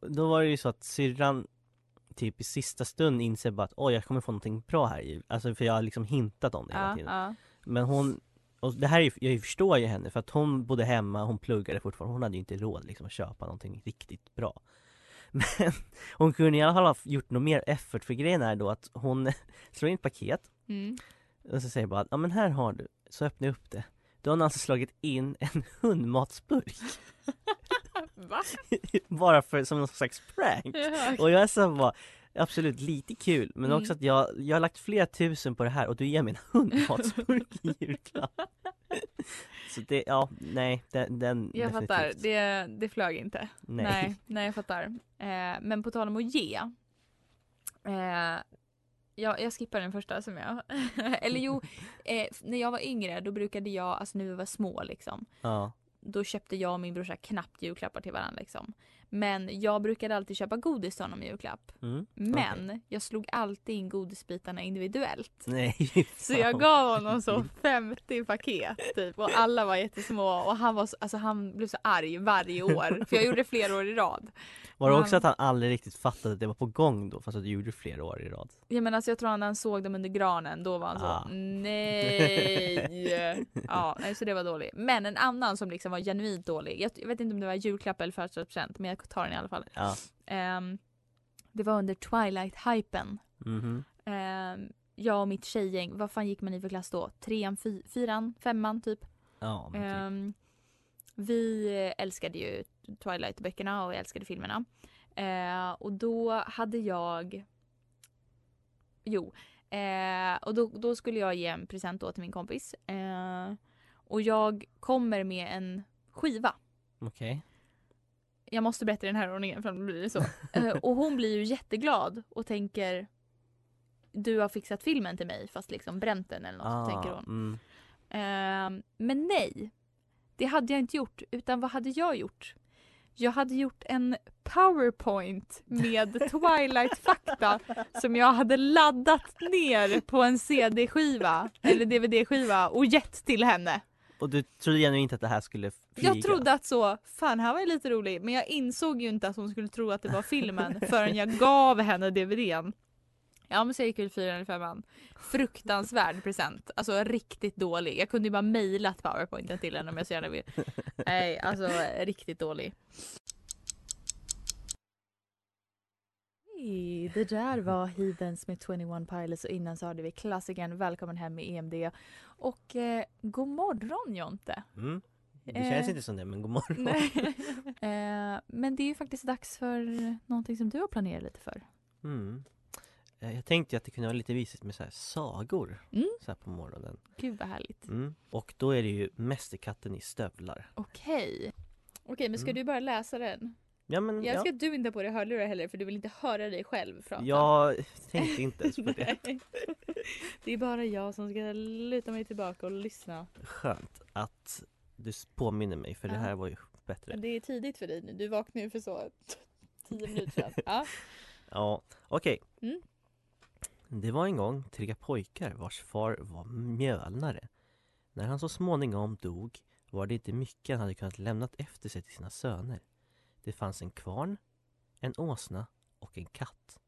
då var det ju så att syrran typ i sista stund inser bara att oj jag kommer få någonting bra här i. Alltså för jag har liksom hintat om det hela Ja, tiden. ja. Men hon, och det här är jag förstår ju henne för att hon bodde hemma, hon pluggade fortfarande, hon hade ju inte råd liksom att köpa någonting riktigt bra. Men hon kunde i alla fall ha gjort något mer effort för grejen är då att hon slår in ett paket Mm. och så säger bara ja men här har du, så öppnar jag upp det. Då har hon alltså slagit in en hundmatsburk. Va? bara för, som någon slags prank. Ja. Och jag är så bara, absolut lite kul men Mm. också att jag, jag har lagt flera tusen på det här och du ger mig en hundmatsburk i julklapp. Så det, ja, nej, den, den Jag definitivt. fattar, det, det flög inte. Nej. nej, nej, jag fattar. Eh, men på tal om att ge. Eh, ja, jag skippar den första som jag... Eller jo, eh, när jag var yngre då brukade jag, alltså när vi var små liksom. Ja. Då köpte jag och min brorsa knappt julklappar till varandra liksom. Men jag brukade alltid köpa godis till honom i julklapp. Mm. Men jag slog alltid in godisbitarna individuellt. Nej, Så jag gav honom så 50 paket typ och alla var jättesmå och han, var så, alltså, han blev så arg varje år för jag gjorde flera år i rad. Var det också han- att han aldrig riktigt fattade att det var på gång då fast att du gjorde flera år i rad? Ja men alltså jag tror att när han såg dem under granen då var han så Ah. nej. ja, så det var dåligt. Men en annan som liksom var genuint dålig. Jag, jag vet inte om det var julklapp eller födelsedagspresent men jag tar den i alla fall. Ja. Ehm, det var under Twilight-hypen. Mhm. Ehm, jag och mitt tjejgäng, vad fan gick man i för klass då? Trean, fy, fyran, femman typ? Ja, typ. Ehm, vi älskade ju Twilight-böckerna och älskade filmerna. Eh, och då hade jag... Jo. Eh, och då, då skulle jag ge en present då till min kompis. Eh, och jag kommer med en skiva. Okej. Jag måste berätta i den här ordningen för annars blir det så. Eh, och hon blir ju jätteglad och tänker du har fixat filmen till mig fast liksom bränt den eller något Ah, tänker hon. mm. Ehm, men nej, det hade jag inte gjort. Utan vad hade jag gjort? Jag hade gjort en powerpoint med Twilight-fakta som jag hade laddat ner på en CD-skiva eller DVD-skiva och gett till henne. Och du trodde genuint inte att det här skulle flyga? Jag trodde att så, fan här var jag lite rolig men jag insåg ju inte att hon skulle tro att det var filmen förrän jag gav henne DVDn. Ja men så gick väl fyran eller femman. Fruktansvärd present. Alltså riktigt dålig. Jag kunde ju bara mejlat powerpointen till henne om jag så gärna vill. Nej alltså riktigt dålig. Hej, Det där var Heathens med 21 Pilots och innan så hade vi klassikern Välkommen hem med EMD. Och eh, god morgon Jonte. Mm. Det känns Eh, inte som det, men god morgon. Eh, men det är ju faktiskt dags för någonting som du har planerat lite för. Mm. Eh, Jag tänkte att det kunde vara lite visigt med så här sagor Mm. så på morgonen. Gud vad härligt. Mm. Och då är det ju Mästerkatten i stövlar. Okej. Okej, men ska Mm. du bara läsa den? Ja men Jag ja. älskar att du inte har på dig hörlurar heller för du vill inte höra dig själv prata. Jag tänkte inte ens på det. Det är bara jag som ska luta mig tillbaka och lyssna. Skönt att du påminner mig för det Ja. här var ju bättre. Det är tidigt för dig nu. Du vaknade ju för så tio minuter sedan. Ja. Ja, okej. Mm. Det var en gång tre pojkar vars far var mjölnare. När han så småningom dog var det inte mycket han hade kunnat lämnat efter sig till sina söner. Det fanns en kvarn, en åsna och en katt.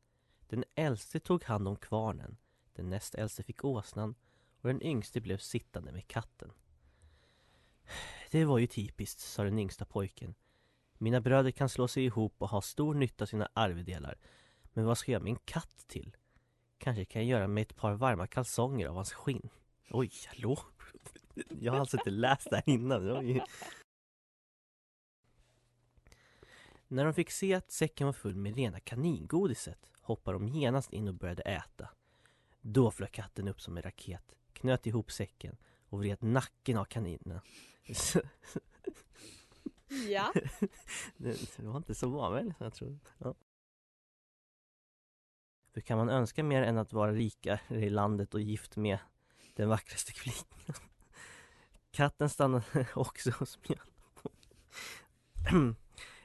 Den äldste tog hand om kvarnen, den näst äldste fick åsnan och den yngste blev sittande med katten. Det var ju typiskt, sa den yngsta pojken. Mina bröder kan slå sig ihop och ha stor nytta av sina arvedelar. Men vad ska jag med en katt till? Kanske kan jag göra mig ett par varma kalsonger av hans skinn. Oj, hallå? Jag har alltså inte läst det här innan. Oj. När de fick se att säcken var full med rena kaningodiset hoppade de genast in och började äta. Då flög katten upp som en raket, knöt ihop säcken och vred nacken av kaninerna. Ja. det, var inte så vanligt jag trodde. Ja. Hur kan man önska mer än att vara rikare i landet och gift med den vackraste kvinnan? Katten stannade också hos mjölnbon.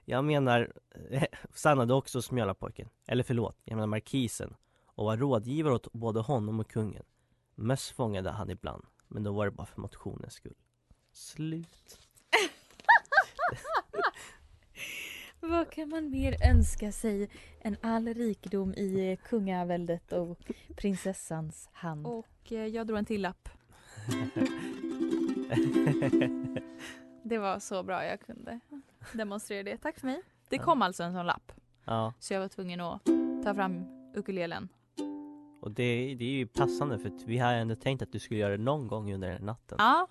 Jag menar, stannade också hos Mjölapojken. Eller förlåt, jag menar markisen. Och var rådgivare åt både honom och kungen. Möss fångade han ibland, men då var det bara för motionens skull. Slut. Vad kan man mer önska sig än all rikedom i kungaväldet och prinsessans hand? Och eh, jag drog en till lapp. Det var så bra jag kunde demonstrera det. Tack för mig. Det kom alltså en sån lapp. ja, Så jag var tvungen att ta fram ukulelen. och det, det är ju passande för att vi har ändå tänkt att du skulle göra det någon gång under den natten. Ja.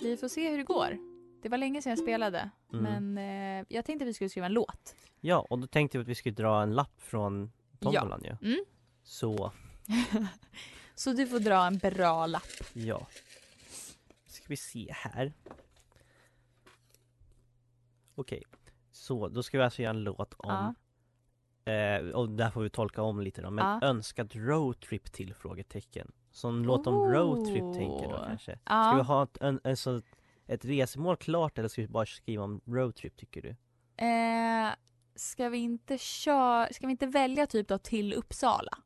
Vi får se hur det går. Det var länge sedan jag spelade. Mm. Men eh, jag tänkte att vi skulle skriva en låt. Ja, och då tänkte vi att vi skulle dra en lapp från tombolan ju. Mm. Så, Så du får dra en bra lapp. ja. Ska vi se här. Okej, så då ska vi alltså göra en låt om eh, och där får vi tolka om lite då, men Ja. önskad roadtrip till? Frågetecken. Så en låt om roadtrip tänker du Oh. kanske? Ska vi ha ett, en, en, så, ett resmål klart eller ska vi bara skriva om roadtrip tycker du? Eh, ska vi inte köra, ska vi inte välja typ då till Uppsala?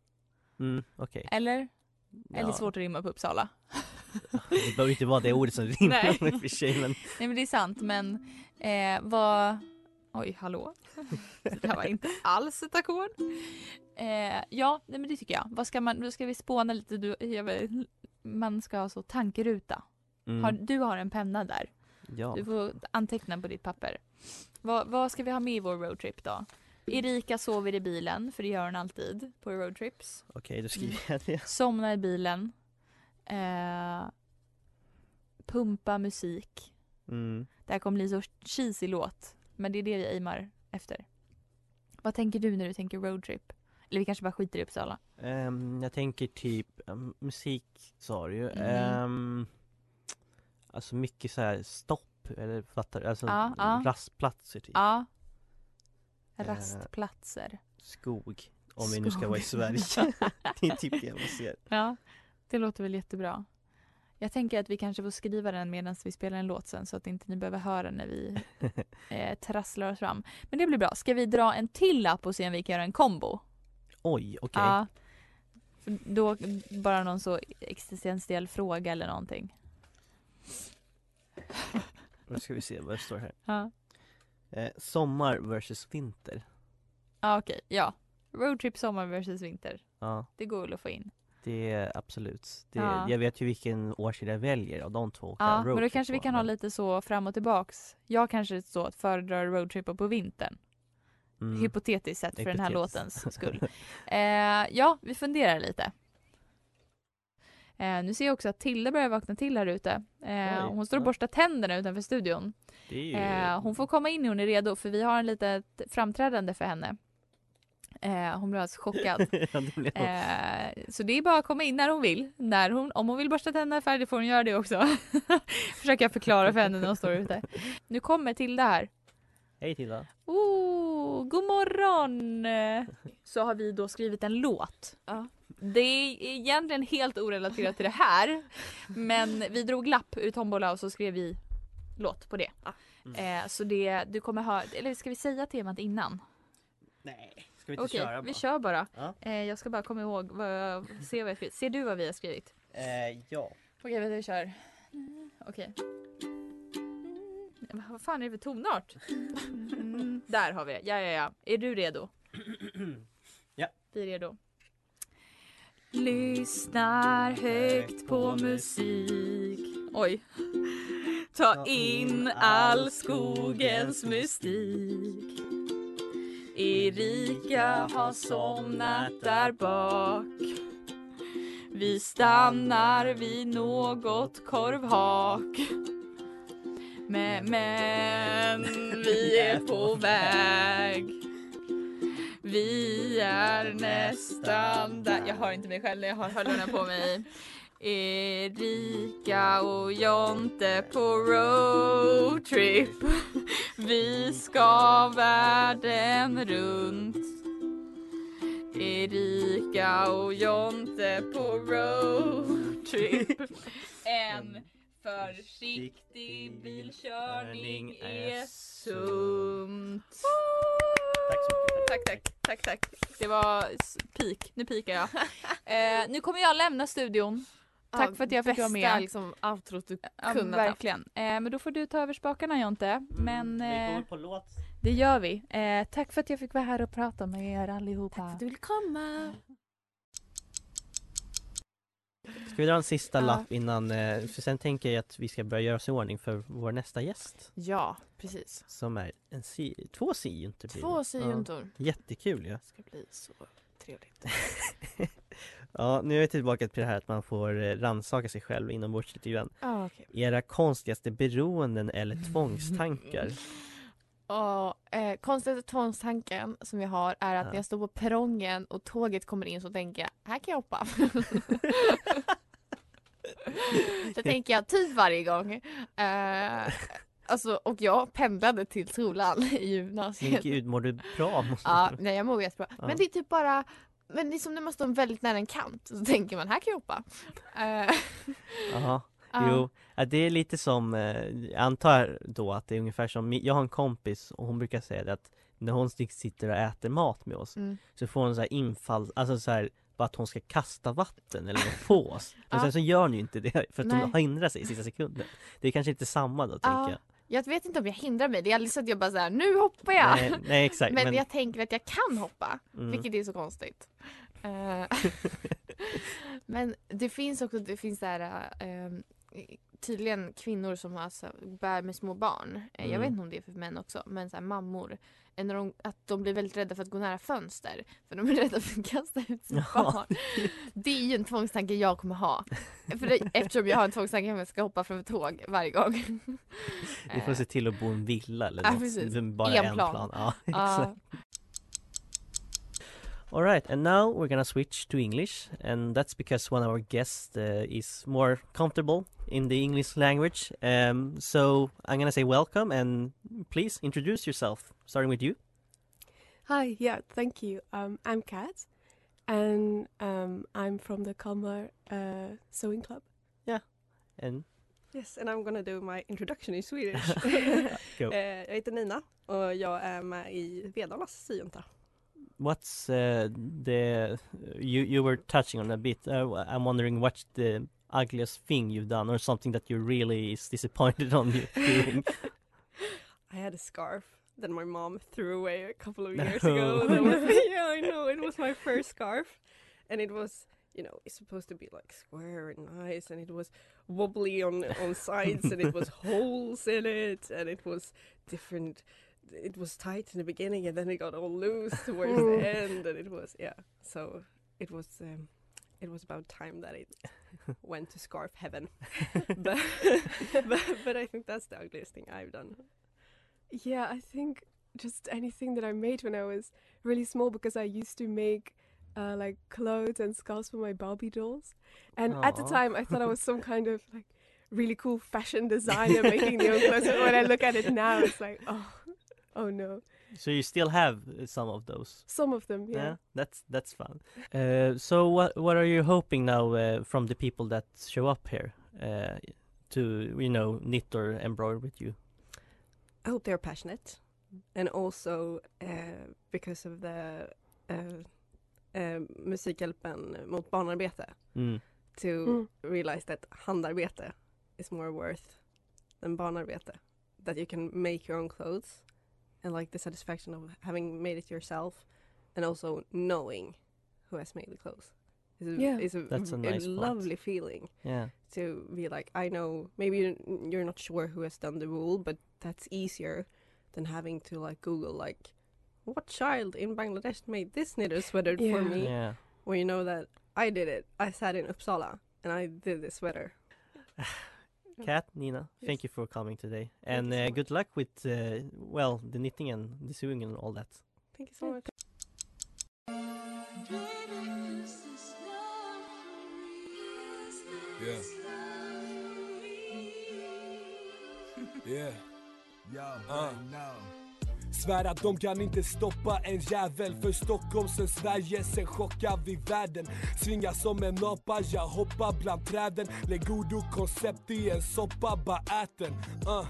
Mm, okej. Eller? Eller Ja. svårt att rimma på Uppsala. Det behöver inte vara det ordet som rimmar Nej. i och för sig men Nej men det är sant men eh, vad... Oj hallå. Det här var inte alls ett ackord. Eh, ja nej, men det tycker jag. Vad ska man, då ska vi spåna lite. Du, vet, man ska ha så tankeruta. mm, Har, du har en penna där. ja. Du får anteckna på ditt papper. Vad, vad ska vi ha med i vår roadtrip då? Erika sover i bilen, för det gör hon alltid på roadtrips. Okej, då skriver jag det. Somnar i bilen. Eh, pumpa musik. Mm. Det här kommer bli så cheesy låt. Men det är det vi aimar efter. Vad tänker du när du tänker roadtrip? Eller vi kanske bara skiter i Uppsala. Ehm, jag tänker typ um, musik sa du ju. Mm. Ehm, alltså mycket så här stopp eller fattar? Alltså Ja, ja. rastplatser typ. Ja. Eh. Rastplatser. Skog. Om vi nu ska vara i Skog. Sverige. det är typ det jag ser. Ja, det låter väl jättebra. Jag tänker att vi kanske får skriva den medan vi spelar en låt sen så att inte ni behöver höra när vi eh, trasslar oss fram. Men det blir bra. Ska vi dra en till lapp och se om vi kan göra en kombo? Oj, okej. Ja. För Då bara någon så existentiell fråga eller någonting. Nu ska vi se vad det står här. Ja, Eh, sommar versus vinter. ja okej. Ja. Roadtrip sommar versus vinter. Ja, Det går väl att få in. Det är absolut. Det, Ja. Jag vet ju vilken årstid jag väljer av de två. Ja, men då kanske vi kan ha lite så fram och tillbaks. Jag kanske så att föredrar roadtrippa på vintern. Mm. Hypotetiskt sett för den här Hypotetiskt. låtens skull. Eh, ja, vi funderar lite. Eh, nu ser jag också att Tilde börjar vakna till här ute. Eh, hon står och borstar tänderna utanför studion. Ju... Eh, hon får komma in när hon är redo för vi har en litet framträdande för henne. Eh, hon blir alldeles chockad. ja, det nog- Eh, så det är bara att komma in när hon vill. När hon, om hon vill borsta tänderna färdigt får hon göra det också. Försöker jag förklara för henne när hon står ute. Nu kommer Tilda här. Hej Tilda. Oh, god morgon! Så har vi då skrivit en låt. Det är egentligen helt orelaterat till det här. Men vi drog lapp ur tombola och så skrev vi låt på det. Eh, så det, du kommer höra, eller ska vi säga temat innan? Nej, ska vi inte Okej, köra vi bara? kör bara. Ja. Eh, jag ska bara komma ihåg, vad, se vad jag skrivit. Ser du vad vi har skrivit? Eh, ja. Okej, vänta vi kör. Okej. Mm, Vad fan är det för tonart? Mm, där har vi det. Ja, ja, ja. Är du redo? Ja. Vi är redo. Lyssnar högt på musik. Oj. Ta in all skogens mystik. Erika har somnat där bak. Vi stannar vid något korvhak. Men, men vi är på väg. Vi är nästan där. Jag hör inte mig själv jag har hörlurarna på mig. Erika och Jonte på roadtrip. Vi ska världen runt. Erika och Jonte på roadtrip. En Försiktig bilkörning är sunt. Tack. Tack, tack, tack. Det var peak. Nu pikar jag. Eh, nu kommer jag lämna studion. Tack Ja, för att jag fick vara bästa med. liksom outrot du Ja, kunnat haft. verkligen. Eh, men då får du ta över spakarna Jonte. Men Vi eh, går på låt. det gör vi. Eh, tack för att jag fick vara här och prata med er allihopa. Tack för att du ville komma. Ska vi dra en sista Ja. lapp innan, eh, för sen tänker jag att vi ska börja göra oss i ordning för vår nästa gäst. Ja, precis. Som är en si, två syjuntor blir Två det. syjuntor. Ja, jättekul ju. Ja. Det ska bli så trevligt. ja, nu är vi tillbaka till det här att man får eh, rannsaka sig själv inombords lite grann. Ja, okej. Era konstigaste beroenden eller tvångstankar? Och eh, konstigaste tvångstanken som jag har är att Ja. när jag står på perrongen och tåget kommer in så tänker jag, här kan jag hoppa. så tänker jag typ varje gång. Eh, alltså, och jag pendlade till skolan i Men gymnasiet. gud, mår du bra? Ja, nej jag mår jättebra. Ja. Men det är typ bara men det är som när man står väldigt nära en kant så tänker man här kan jag hoppa. Eh, Jaha, Ja. jo, ja, det är lite som, eh, jag antar då att det är ungefär som, jag har en kompis och hon brukar säga det att när hon sitter och äter mat med oss Mm. så får hon så här infall, alltså så här bara att hon ska kasta vatten eller något på oss. Men Ja. sen så gör hon ju inte det för att Nej. hon hindrar sig i sista sekunden. Det är kanske inte samma då Ja. tänker jag. Jag vet inte om jag hindrar mig. Det är aldrig så att jag bara såhär, nu hoppar jag. Nej, nej exakt. men, men- jag tänker att jag kan hoppa. Mm. Vilket är så konstigt. Eh, men det finns också, det finns där eh, tydligen kvinnor som har, så, bär med små barn. Eh, Jag Mm. vet inte om det är för män också. Men så här, mammor. eh, När de, att de blir väldigt rädda för att gå nära fönster. För de är rädda för att kasta ut sitt Jaha. barn. Det är ju en tvångstanke jag kommer ha. För det, eftersom jag har en tvångstanke om jag ska hoppa från ett tåg varje gång. Vi får se till att bo i en villa eller Ja, något. precis. Bara En en plan. plan. Ja, Ja. exakt. Alright, and now we're gonna switch to English and that's because one of our guests uh, is more comfortable in the English language. Um, so I'm gonna say welcome and please introduce yourself, starting with you. Hi, yeah, thank you. Um, I'm Kat, and um, I'm from the Kalmar uh, Sewing Club. Yeah, and Yes, and I'm gonna do my introduction in Swedish. Go. Eh, jag heter Nina och jag är med i Vedalas syjunta. what's uh, the you you were touching on a bit. Uh, I'm wondering what's the ugliest thing you've done or something that you really is disappointed on you doing. I had a scarf that my mom threw away a couple of No. years ago. Was, yeah, I know. It was my first scarf. And it was, you know, it's supposed to be like square and nice. And it was wobbly on, on sides and it was holes in it. And it was different. It was tight in the beginning and then it got all loose towards the end. And it was, yeah. So it was. Um, it was about time that it went to scarf heaven, but, but but I think that's the ugliest thing I've done. Yeah, I think just anything that I made when I was really small because I used to make uh, like clothes and scarves for my Barbie dolls. And at the time, I thought I was some kind of like really cool fashion designer making the own clothes. But when I look at it now, it's like, oh, oh no. So you still have uh, some of those? Some of them, yeah. that's that's fun. Uh, so what what are you hoping now uh, from the people that show up here uh, to you know knit or embroider with you? I hope they're passionate, and also uh, because of the uh, uh, Musikhjälpen mot barnarbete, Mm. to Mm. realize that handarbete is more worth than barnarbete. That you can make your own clothes, and like the satisfaction of having made it yourself, and also knowing who has made the clothes. Is a, Yeah. is a, That's a nice point. lovely feeling. Yeah. to be like, I know maybe you're, you're not sure who has done the wool, but that's easier than having to like Google like, what child in Bangladesh made this knitted sweater for me? Yeah. When you know that I did it. I sat in Uppsala and I did this sweater. Kat, Nina, thank you for coming today, and so uh, good luck with uh, well the knitting and the sewing and all that. Thank you so much. Yeah. Yeah. Yo, Uh. no. Svär att de kan inte stoppa en jävel För Stockholm sen Sverige, sen chockar vi världen. Svingar som en apa, jag hoppar bland träden. Lägg ord och koncept i en soppa, bara ät den. Uh.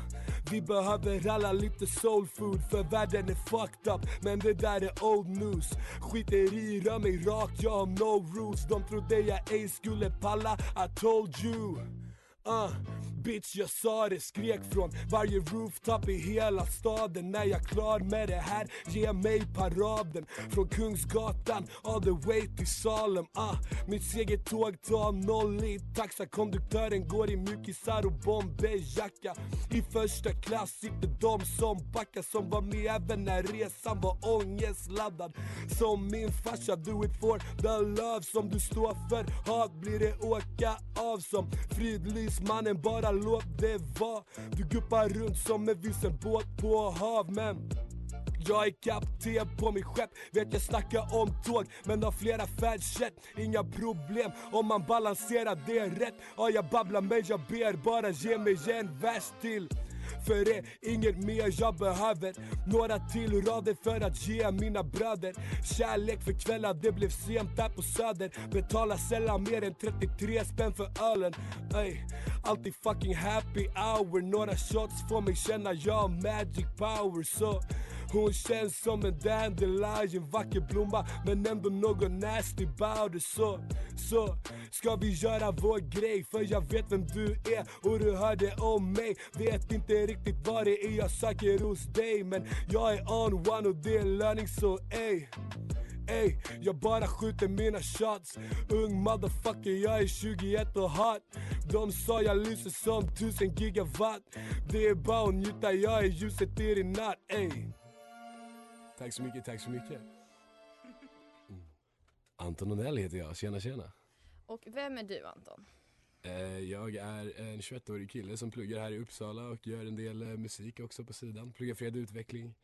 Vi behöver alla lite soul food för världen är fucked up. Men det där är old news. Skiter i, rör mig rakt, jag har no rules. De trodde jag ej skulle palla, I told you. Uh, bitch jag sa det, skrek från varje rooftop i hela staden. När jag klar med det här, ge mig paraden. Från Kungsgatan all the way till Salem. Uh, Mitt segertåg tar noll i taxa Konduktören går i mjukisar och bomberjacka. I första klass sitter de som backar Som var med även när resan var ångestladdad. Som min farsa, do it for the love Som du står för, hat blir det åka av som fridlyst Mannen bara låt det vara. Du guppar runt som en vilsen båt på hav men jag är kapten på mitt skepp, vet jag snackar om tåg men har flera färdsätt. Inga problem om man balanserar det rätt. Ja jag babblar men jag ber bara ge mig en vers till för det inget mer jag behöver. Några till rader för att ge mina bröder. Kärlek för kvällar, det blev sent där på söder. Betalar sällan mer än 33 spänn för ölen. Ey, Alltid fucking happy hour. Några shots får mig känna jag har magic power. Så hon känns som en dandelion, vacker blomma men ändå något nasty about it Så, så ska vi göra vår grej för jag vet vem du är och du hörde om mig. Vet inte riktigt vad det är jag söker hos dig men jag är on one och det är löning så ey. Ey, jag bara skjuter mina shots. Ung motherfucker, jag är 21 och hot. De sa jag lyser som tusen gigawatt. Det är bara att njuta, jag är ljuset i din natt ey. Tack så mycket, tack så mycket mm. Anton Onell heter jag, tjena tjena Och vem är du Anton? Eh, Jag är en 21-årig kille som pluggar här i Uppsala och gör en del eh, musik också på sidan Pluggar fred och utveckling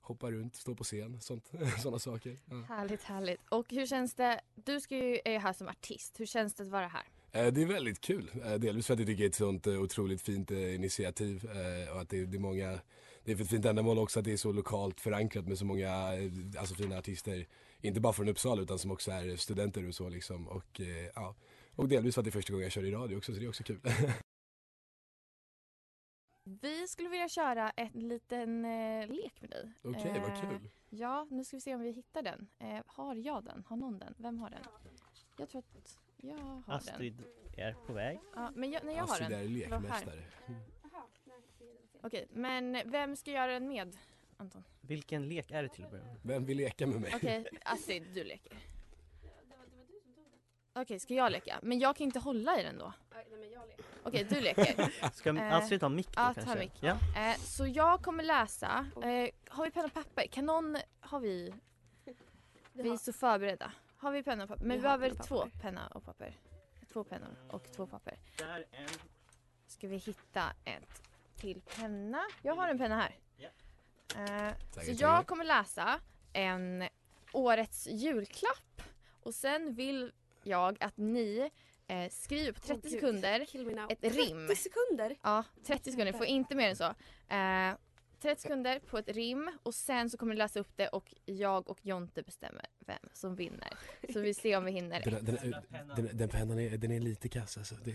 Hoppar runt, står på scen, sånt, sådana saker ja. Härligt, härligt. Och hur känns det? Du ska ju, är ju här som artist. Hur känns det att vara här? Eh, Det är väldigt kul, delvis för att jag tycker det är ett sånt otroligt fint initiativ och att det är många Det är för ett fint ändamål också att det är så lokalt förankrat med så många eh, alltså fina artister Inte bara från Uppsala utan som också är studenter och så liksom och eh, ja Och delvis för att det är första gången jag kör i radio också så det är också kul Vi skulle vilja köra en liten eh, lek med dig. Okej, vad Eh, kul. Ja, nu ska vi se om vi hittar den. Eh, har jag den? Har någon den? Vem har den? Jag tror att jag har den. Astrid är på väg. Ja, men jag, när jag Astrid har den. är lekmästare Okej, men vem ska göra den med? Anton? Vilken lek är det till att börja med? Vem vill leka med mig? Okej, Astrid, du leker. Okej, ska jag leka? Men jag kan inte hålla i den då. Okej, du leker. Ska Eh, Astrid ha mick då ja, kanske? ta mick. Ja. Eh, så jag kommer läsa. Eh, har vi penna och papper? Kan någon... Har vi... Vi är så förberedda. Har vi penna och papper? Men Vi behöver två penna och papper. Två pennor och två papper. Där en. Ska vi hitta ett till penna? Jag har en penna här. Ja. Eh, så jag kommer läsa en årets julklapp och sen vill jag att ni eh, skriver på 30 Åh, gud. sekunder ett 30 rim. sekunder? Ja, 30 sekunder. Får inte mer än så. Eh, 30 sekunder på ett rim och sen så kommer du läsa upp det och jag och Jonte bestämmer vem som vinner. Så vi ser om vi hinner. Den, den, den, den, den pennan är, den är lite kass alltså. Det,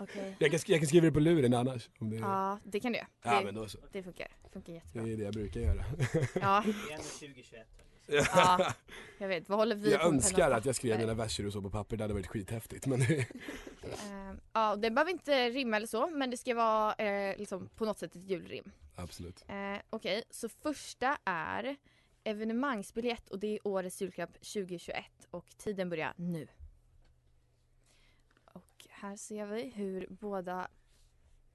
Okej. jag, kan, jag kan skriva det på luren annars. Om det, Ja, det kan du göra. Ja, Det, men då så. det funkar. funkar det jättebra. är det jag brukar göra. Ja. Ja, jag vet. Vad håller vi jag på önskar att jag skrev mina verser och så på papper, det hade varit skithäftigt men Eh, ja, det behöver inte rimma eller så, men det ska vara eh, liksom på något sätt ett julrim. absolut. Eh, Okej, så första är evenemangsbiljett och det är årets julklapp 2021 och tiden börjar nu. Och här ser vi hur båda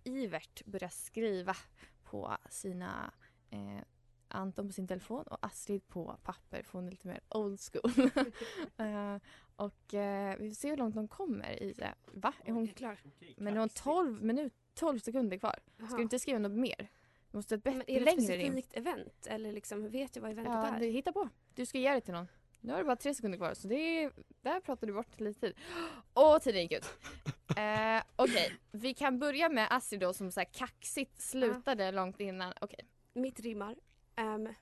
Ivert börjar skriva på sina eh, Anton på sin telefon och Astrid på papper för hon är lite mer old school. eh, och eh, vi får se hur långt de kommer i det. Va? Är hon klar? Men det var 12 minut, 12 sekunder kvar. Ska Jaha. du inte skriva något mer? Du måste ha ett är det ett specifikt event? Eller liksom, vet jag vad eventet Ja, är? du hittar på. Du ska ge det till någon. Nu har du bara tre sekunder kvar så det är, där pratar du bort lite tid. Åh, tiden gick ut. Eh, Okej, vi kan börja med Astrid då som så här kaxigt slutade långt innan. Okej. Mitt rimmar. Um,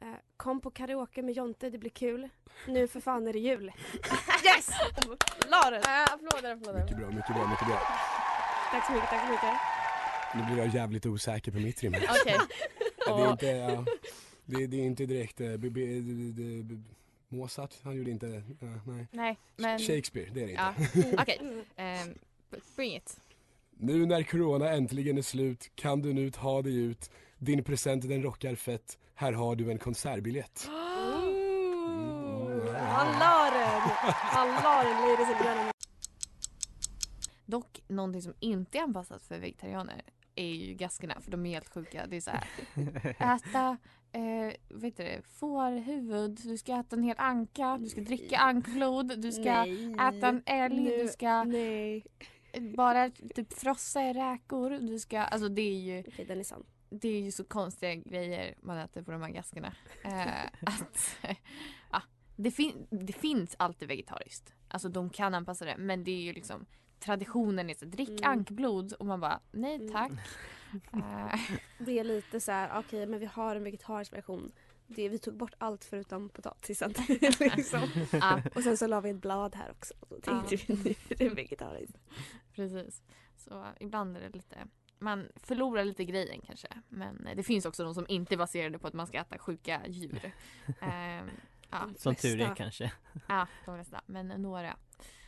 Eh, kom på karaoke med Jonte, det blir kul. Nu för fan är det jul. yes! Laren! Äh, applåder, applåder. Mycket bra, mycket bra, mycket bra. Tack så mycket, tack så mycket. Nu blir jag jävligt osäker på mitt rim. Okej. Ja, det, är inte, ja, det, det är inte direkt eh, b, b, b, b, Mozart, han gjorde inte, ja, nej. Nej, men... Shakespeare, det är det Ja. inte. Okej, ehm, bring it. Nu när corona äntligen är slut kan du nu ta dig ut. Din present den rockar fett. Här har du en konsertbiljett. Han la den, ladies and gentlemen. Dock någonting som inte är anpassat för vegetarianer är ju gaskerna för de är helt sjuka. Det är så här, äta eh, vet du, fårhuvud, du ska äta en hel anka, du ska dricka ankblod, du ska Nej. äta en älg, Nu- du ska nej. bara typ frossa i räkor, du ska, alltså det är ju Okej, den är sann. Det är ju så konstiga grejer man äter på de här gaskerna. Eh, att, ja, det, fin- det finns alltid vegetariskt. Alltså de kan anpassa det men det är ju liksom traditionen är så drick Mm. ankblod och man bara nej tack. Eh, Det är lite så här, okej men vi har en vegetarisk version. Det, vi tog bort allt förutom potatisen. liksom. Ja. Och sen så la vi ett blad här också. Och då tänkte Ja. vi nu är det vegetariskt. Precis. Så ibland är det lite man förlorar lite grejen kanske. Men det finns också de som inte är baserade på att man ska äta sjuka djur. Ehm, ja. Som tur är kanske. Ja, de flesta. Men några.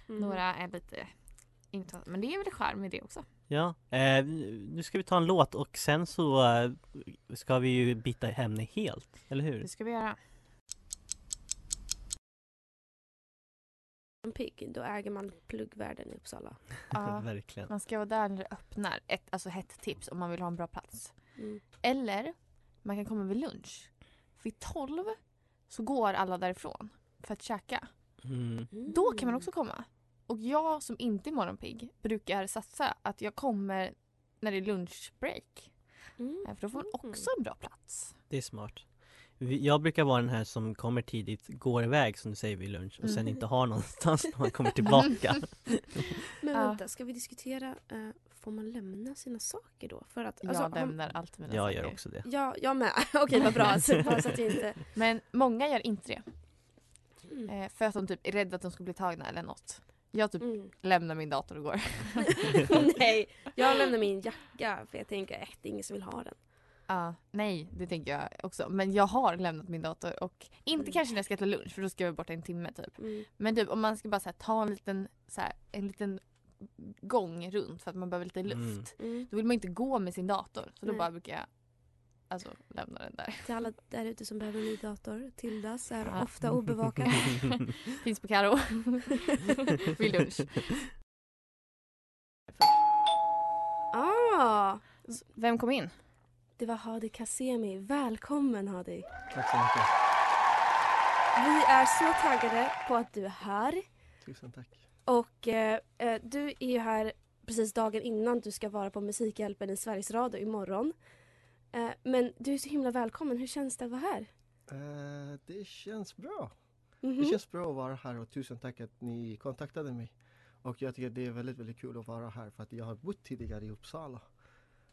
Mm. Några är lite inte, Men det är väl charm med det också. Ja, eh, nu ska vi ta en låt och sen så eh, ska vi ju byta ämne helt, eller hur? Det ska vi göra. Pigg, då äger man pluggvärlden i Uppsala. Ja, Verkligen. man ska vara där när det öppnar. Ett, alltså ett tips om man vill ha en bra plats. Mm. Eller man kan komma vid lunch. Vid 12 så går alla därifrån för att käka. Mm. Då kan man också komma. Och jag som inte är morgonpigg brukar satsa att jag kommer när det är lunchbreak. Mm. Eh, För då får man också en bra plats. Det är smart. Jag brukar vara den här som kommer tidigt, går iväg som du säger vid lunch och sen Mm. inte har någonstans när man kommer tillbaka. Men Ja. vänta, ska vi diskutera, eh, får man lämna sina saker då? För att, Jag alltså, om- lämnar alltid mina Jag saker. gör också det. Ja, jag med. Okej, vad bra. Så, bara så att jag inte... Men många gör inte det. Mm. Eh, för att de typ är rädda att de ska bli tagna eller något. Jag typ Mm. lämnar min dator och går. Nej, jag lämnar min jacka för jag tänker att det är ingen som vill ha den. Ja, nej, det tänker jag också. Men jag har lämnat min dator och inte Mm. kanske när jag ska äta lunch för då ska jag vara borta en timme typ. Mm. Men typ om man ska bara så här, ta en liten, så här, en liten gång runt för att man behöver lite luft. Mm. Då vill man inte gå med sin dator. Så då Nej. bara brukar jag alltså lämna den där. Till alla där ute som behöver en ny dator, Tildas är Ja. ofta obevakad. Finns på Karo. Vid lunch. ah, Vem kom in? Det var Hadi Kasemi. Välkommen Hadi. Tack så mycket. Vi är så taggade på att du är här. Tusen tack. Och eh, eh, du är ju här precis dagen innan du ska vara på Musikhjälpen i Sveriges Radio imorgon. Eh, men du är så himla välkommen. Hur känns det att vara här? Eh, det känns bra. Mhm. Det känns bra att vara här och tusen tack att ni kontaktade mig. Och jag tycker det är väldigt, väldigt kul att vara här för att jag har bott tidigare i Uppsala.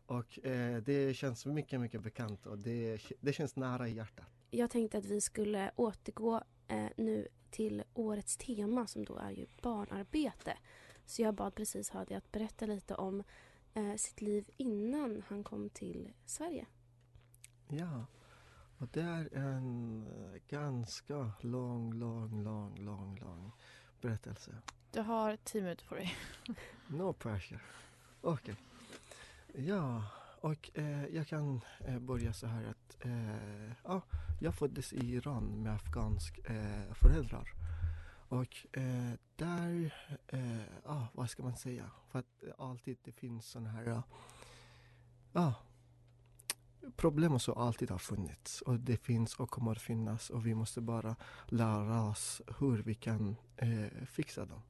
Och eh, det känns mycket, mycket bekant och det, det känns nära i hjärtat. Jag tänkte att vi skulle återgå eh, nu till årets tema som då är ju barnarbete. Så jag bad precis Hadi att berätta lite om eh, sitt liv innan han kom till Sverige. Ja, och det är en ganska lång, lång, lång, lång, lång berättelse. Du har tio minuter på dig. No pressure. Okej. Ja, och eh, jag kan eh, börja så här att eh, ja, jag föddes i Iran med afghansk eh, föräldrar. Och eh, där, eh, vad ska man säga? För att eh, alltid det finns sådana här, ja, ja, problem som alltid har funnits. Och det finns och kommer att finnas och vi måste bara lära oss hur vi kan eh, fixa dem.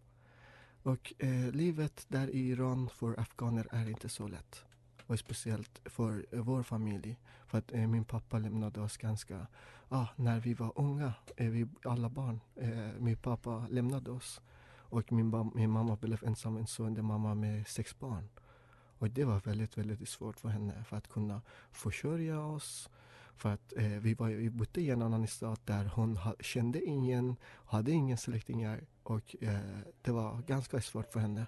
Och eh, livet där i Iran för afghaner är inte så lätt var speciellt för eh, vår familj. För att eh, min pappa lämnade oss ganska, ah, när vi var unga, eh, vi alla barn. Eh, min pappa lämnade oss. Och min, min mamma blev ensam en son, mamma med sex barn. Och det var väldigt, väldigt svårt för henne för att kunna försörja oss För att eh, vi, var, vi bodde i en annan stad där hon ha, kände ingen, hade ingen släktingar och eh, det var ganska svårt för henne.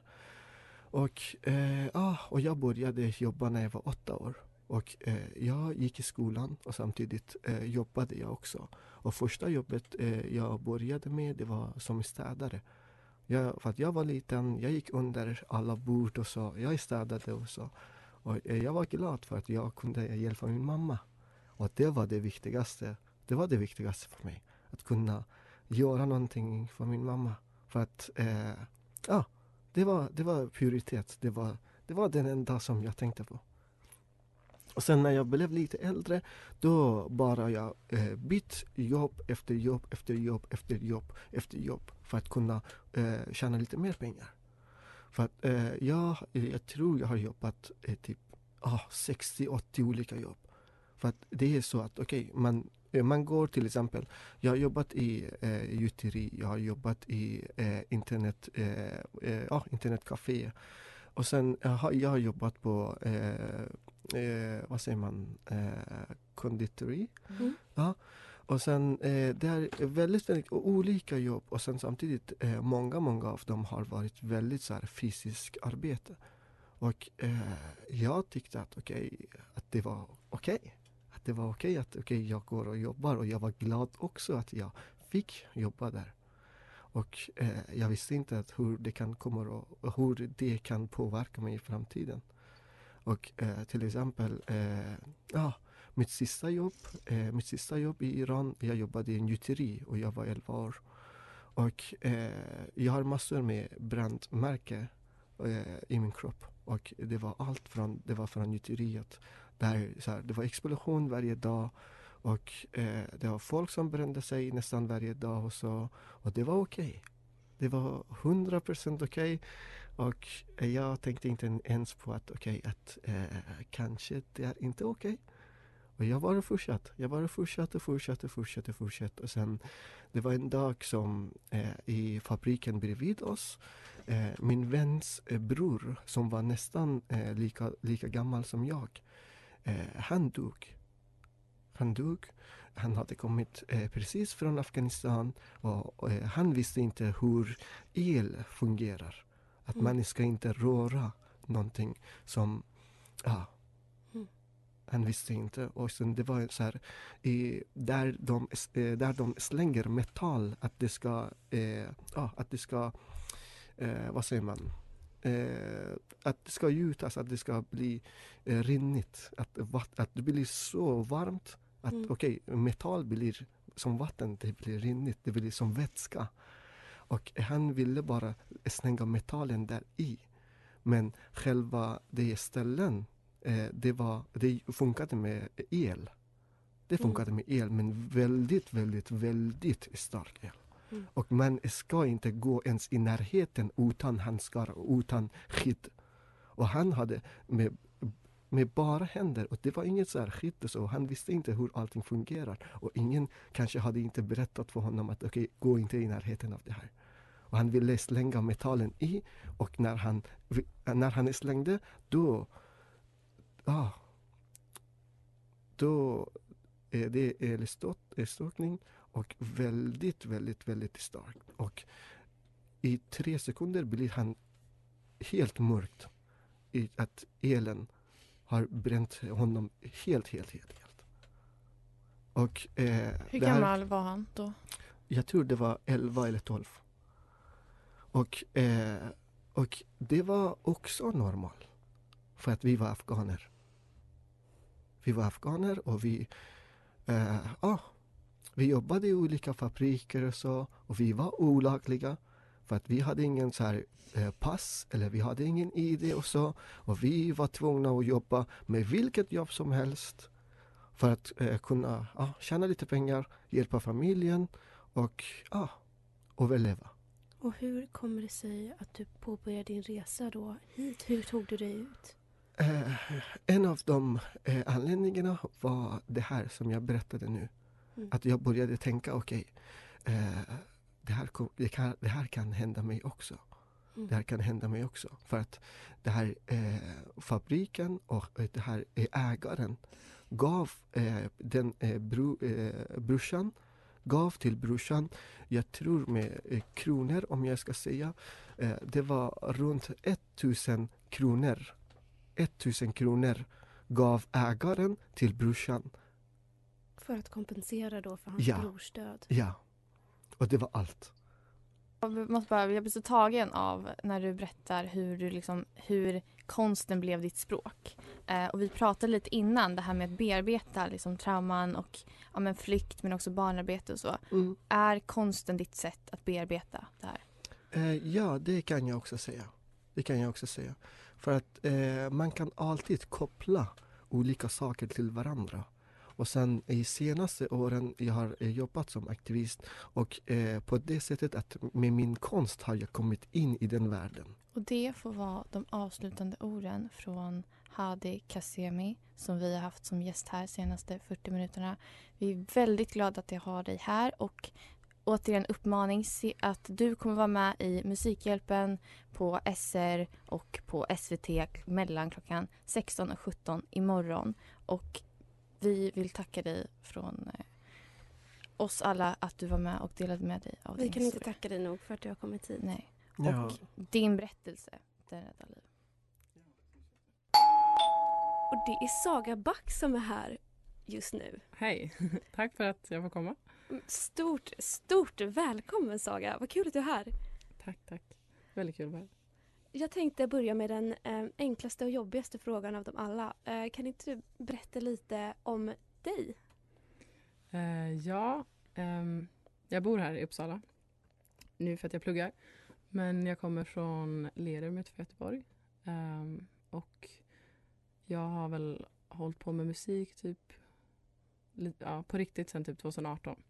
Och, eh, ah, och jag började jobba när jag var åtta år. Och eh, jag gick i skolan och samtidigt eh, jobbade jag också. Och första jobbet eh, jag började med det var som städare. Jag, för att jag var liten, jag gick under alla bord och så. Jag städade och så. Och eh, jag var glad för att jag kunde hjälpa min mamma. Och det var det viktigaste. Det var det viktigaste för mig. Att kunna göra någonting för min mamma. För att, eh, ah, det var, det var prioritet. Det var, det var den enda som jag tänkte på. Och sen när jag blev lite äldre, då bara jag eh, bytt jobb efter jobb efter jobb efter jobb efter jobb för att kunna eh, tjäna lite mer pengar. För att eh, jag, jag tror jag har jobbat eh, typ ah, 60-80 olika jobb. För att det är så att okej, okay, man, man går till exempel, jag har jobbat i eh, gjuteri, jag har jobbat i eh, internet, eh, eh, ja, internetcafé. Och sen jag har jag jobbat på eh, eh, vad säger man, eh, konditori. Mm. Ja. Och sen eh, det är väldigt, väldigt olika jobb och sen samtidigt eh, många, många av dem har varit väldigt så här, fysiskt arbete. Och eh, jag tyckte att okej, okay, att det var okej. Okay. Det var okej okay, att okay, jag går och jobbar och jag var glad också att jag fick jobba där. Och eh, jag visste inte att hur det kan komma och hur det kan påverka mig i framtiden. Och eh, till exempel, eh, ja, mitt sista jobb, eh, mitt sista jobb i Iran, jag jobbade i en gjuteri och jag var 11 år. Och eh, jag har massor med brandmärken eh, i min kropp. Och det var allt från, det var från gjuteriet. Där, så här, det var explosion varje dag. Och eh, det var folk som brände sig nästan varje dag och så. Och det var okej. Okay. Det var 100% okej. Okay. Och eh, jag tänkte inte ens på att okej, okay, att eh, kanske det är inte okej. Okay. Och jag bara fortsatte. Jag bara fortsatte, fortsatte, fortsatte, fortsatte. Och sen, det var en dag som eh, i fabriken bredvid oss, eh, min väns eh, bror som var nästan eh, lika, lika gammal som jag, eh, han dog. Han dog. Han hade kommit eh, precis från Afghanistan och han visste inte hur el fungerar. Att Mm. man ska inte röra någonting som, ja. Mm. Han visste inte. Och sen det var så här, i, där, de, eh, där de slänger metall, att det ska, eh, ja, att det ska, eh, vad säger man? Eh, att det ska gjutas, att det ska bli eh, rinnigt. Att, att det blir så varmt att Mm. okej, metall blir som vatten, det blir rinnigt, det blir som vätska. Och han ville bara slänga metallen där i. Men själva det ställen, eh, det, var, det funkade med el. Det Mm. funkade med el, men väldigt, väldigt, väldigt stark el. Mm. Och man ska inte gå ens i närheten utan handskar och utan skydd. Och han hade med, med bara händer och det var inget så här skydd och så. Han visste inte hur allting fungerar. Och ingen kanske hade inte berättat för honom att okej, gå inte i närheten av det här. Och han ville slänga metallen i och när han, när han slängde då, ah, då eh, är det elstråkning eh, och väldigt, väldigt, väldigt starkt. Och i tre sekunder blir han helt mörkt. I att elen har bränt honom helt, helt, helt. helt. Och, eh, Hur det här- gammal var han då? jag tror det var 11 eller 12. Och, eh, och det var också normalt. För att vi var afghaner. Vi var afghaner och vi, eh, ja, vi jobbade i olika fabriker och så. Och vi var olagliga. För att vi hade ingen så här, eh, pass eller vi hade ingen ID och så. Och vi var tvungna att jobba med vilket jobb som helst. För att eh, kunna ja, tjäna lite pengar, hjälpa familjen och ja, överleva. Och hur kommer det sig att du påbörjade din resa då hit? Hur tog du dig ut? Eh, en av de eh, anledningarna var det här som jag berättade nu. Mm. Att jag började tänka, okej, eh, det, här det, kan, det här kan hända mig också. Mm. Det här kan hända mig också. För att det här eh, fabriken och eh, det här eh, ägaren, gav eh, den eh, bro, eh, brorsan gav till brorsan, jag tror med eh, kronor om jag ska säga. Eh, det var runt 1000 kronor. 1000 kronor gav ägaren till brorsan. För att kompensera då för hans Ja. brors död. Ja. Och det var allt. Jag, måste bara, jag blir så tagen av när du berättar hur, du liksom, hur konsten blev ditt språk. Eh, och vi pratade lite innan det här med att bearbeta liksom, trauman och ja, men flykt men också barnarbete och så. Mm. Är konsten ditt sätt att bearbeta det här? Eh, ja, det kan jag också säga. Det kan jag också säga. För att eh, man kan alltid koppla olika saker till varandra. Och sen i senaste åren jag har eh, jobbat som aktivist och eh, på det sättet att med min konst har jag kommit in i den världen. Och det får vara de avslutande orden från Hadi Kassemi som vi har haft som gäst här senaste 40 minuterna. Vi är väldigt glada att jag har dig här och återigen uppmaning se att du kommer vara med i Musikhjälpen på SR och på SVT mellan klockan 16 och 17 imorgon. Och vi vill tacka dig från eh, oss alla att du var med och delade med dig av Vi din kan inte historia. tacka dig nog för att du har kommit hit. Nej. Ja. Och din berättelse, den räddar liv. Och det är Saga Back som är här just nu. Hej, tack för att jag får komma. Stort, stort välkommen Saga. Vad kul att du är här. Tack, tack. Väldigt kul att vara här. Jag tänkte börja med den eh, enklaste och jobbigaste frågan av dem alla. Eh, kan inte du berätta lite om dig? Eh, ja, ehm, jag bor här i Uppsala nu för att jag pluggar. Men jag kommer från Lerum utanför Göteborg. Ehm, och jag har väl hållit på med musik typ ja, på riktigt sen typ 2018.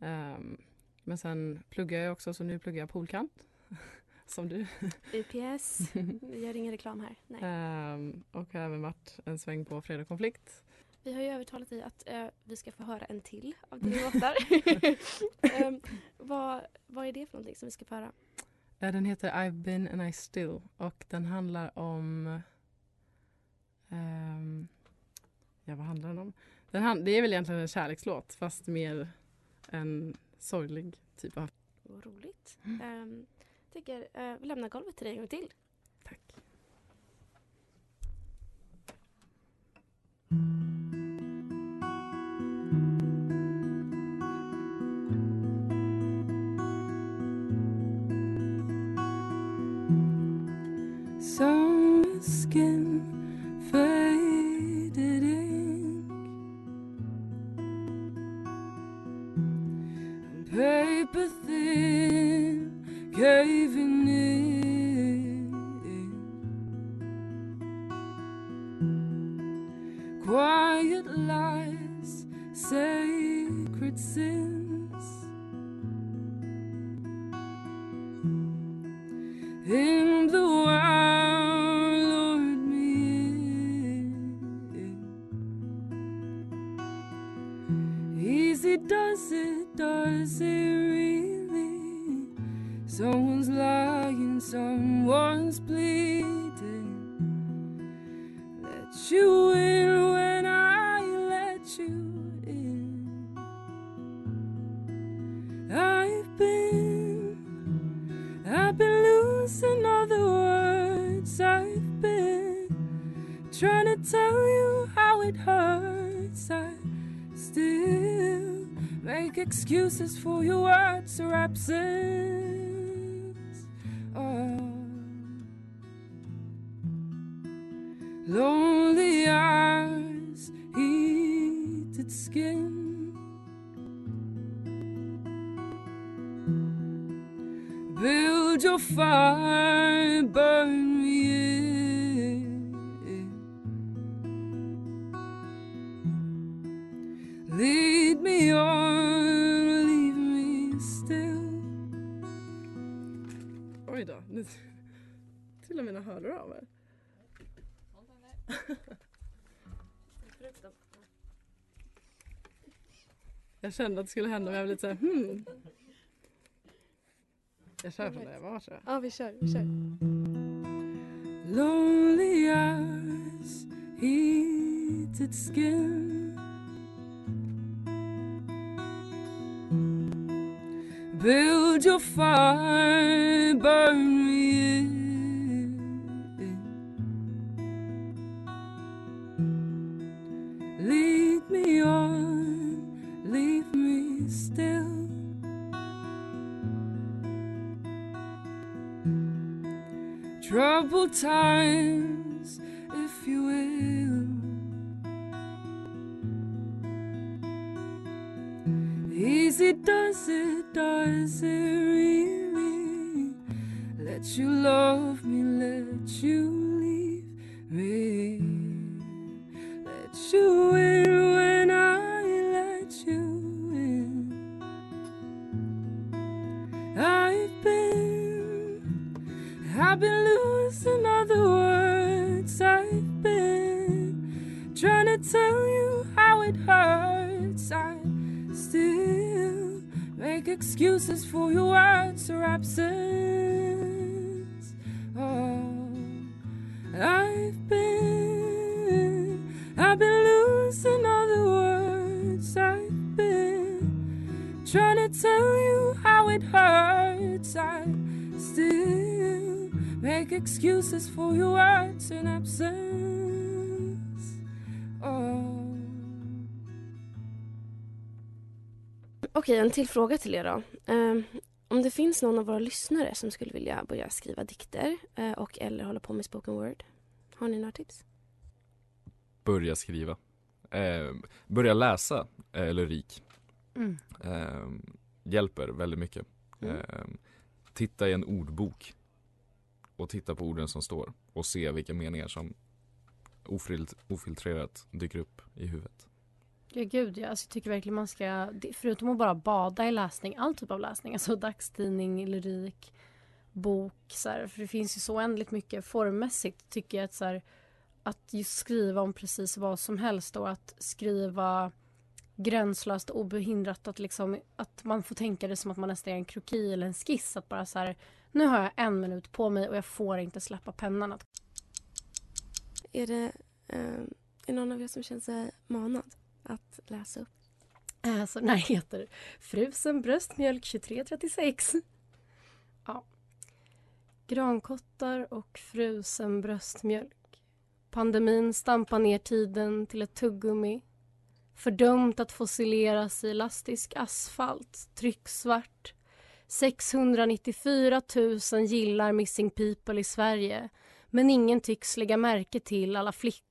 Ehm, men sen pluggar jag också så nu pluggar jag polkant. som du. UPS. Vi gör ingen reklam här. Nej. Ehm, och har även varit en sväng på Fredag konflikt. Vi har ju övertalat dig att eh, vi ska få höra en till av dina låtar. Ehm, vad, vad är det för någonting som vi ska få höra? Eh, Den heter I've been and I still och den handlar om... ehm, ja, vad handlar den om? Den hand, det är väl egentligen en kärlekslåt fast mer en sorglig typ av... Vad roligt. Um, tycker, eh, vi lämnar golvet till dig en gång till. ut. Jag kände att det skulle hända men jag blev lite såhär hmm. Jag kör från där jag var tror jag. Ja vi kör, vi kör. Lonely eyes heated skin Build your fire, burn time. Okej, en till fråga till er då. Ehm, om det finns någon av våra lyssnare som skulle vilja börja skriva dikter eh, och eller hålla på med spoken word. Har ni några tips? Börja skriva. Eh, börja läsa eh, lyrik. Mm. Eh, hjälper väldigt mycket. Mm. Eh, titta i en ordbok. Och titta på orden som står. Och se vilka meningar som ofil- ofiltrerat dyker upp i huvudet. Ja, gud, ja. alltså, jag tycker verkligen man ska, förutom att bara bada i läsning, all typ av läsning, alltså dagstidning, lyrik, bok, så här, för det finns ju så oändligt mycket formmässigt tycker jag att så här, att just skriva om precis vad som helst och att skriva gränslöst och obehindrat att liksom att man får tänka det som att man nästan är en kroki eller en skiss att bara så här nu har jag en minut på mig och jag får inte släppa pennan Är det eh, är någon av er som känner sig manad att läsa upp? Alltså, den här heter Frusen bröstmjölk 2336. Ja. Grankottar och frusen bröstmjölk. Pandemin stampar ner tiden till ett tuggummi. Fördömt att fossileras i elastisk asfalt, trycksvart. 694 000 gillar Missing People i Sverige men ingen tycks lägga märke till alla flickor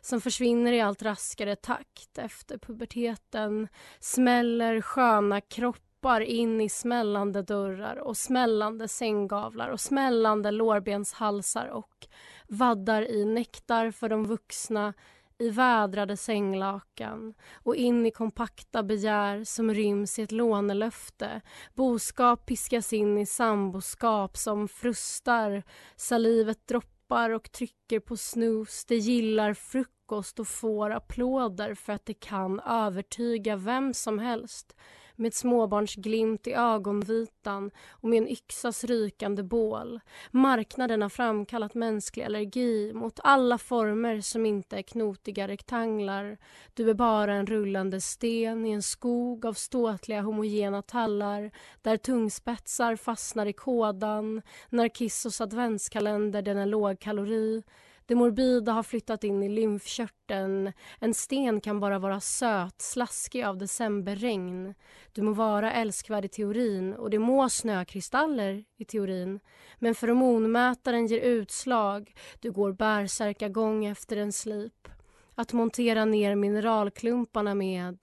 som försvinner i allt raskare takt efter puberteten smäller sköna kroppar in i smällande dörrar och smällande sänggavlar och smällande lårbenshalsar och vaddar i nektar för de vuxna i vädrade sänglakan och in i kompakta begär som ryms i ett lånelöfte. Boskap piskas in i samboskap som frustar. Salivet droppar och trycker på snus. Det gillar frukost och får applåder för att det kan övertyga vem som helst med småbarnsglimt i ögonvitan och med en yxas rykande bål. Marknaden har framkallat mänsklig allergi mot alla former som inte är knotiga rektanglar. Du är bara en rullande sten i en skog av ståtliga homogena tallar där tungspetsar fastnar i kådan. Narcissos adventskalender, den är lågkalori. Det morbida har flyttat in i lymfkörteln. En sten kan bara vara söt, slaskig av decemberregn. Du må vara älskvärd i teorin och det må snökristaller i teorin. Men feromonmätaren ger utslag. Du går bärsärkagång efter en slip. Att montera ner mineralklumparna med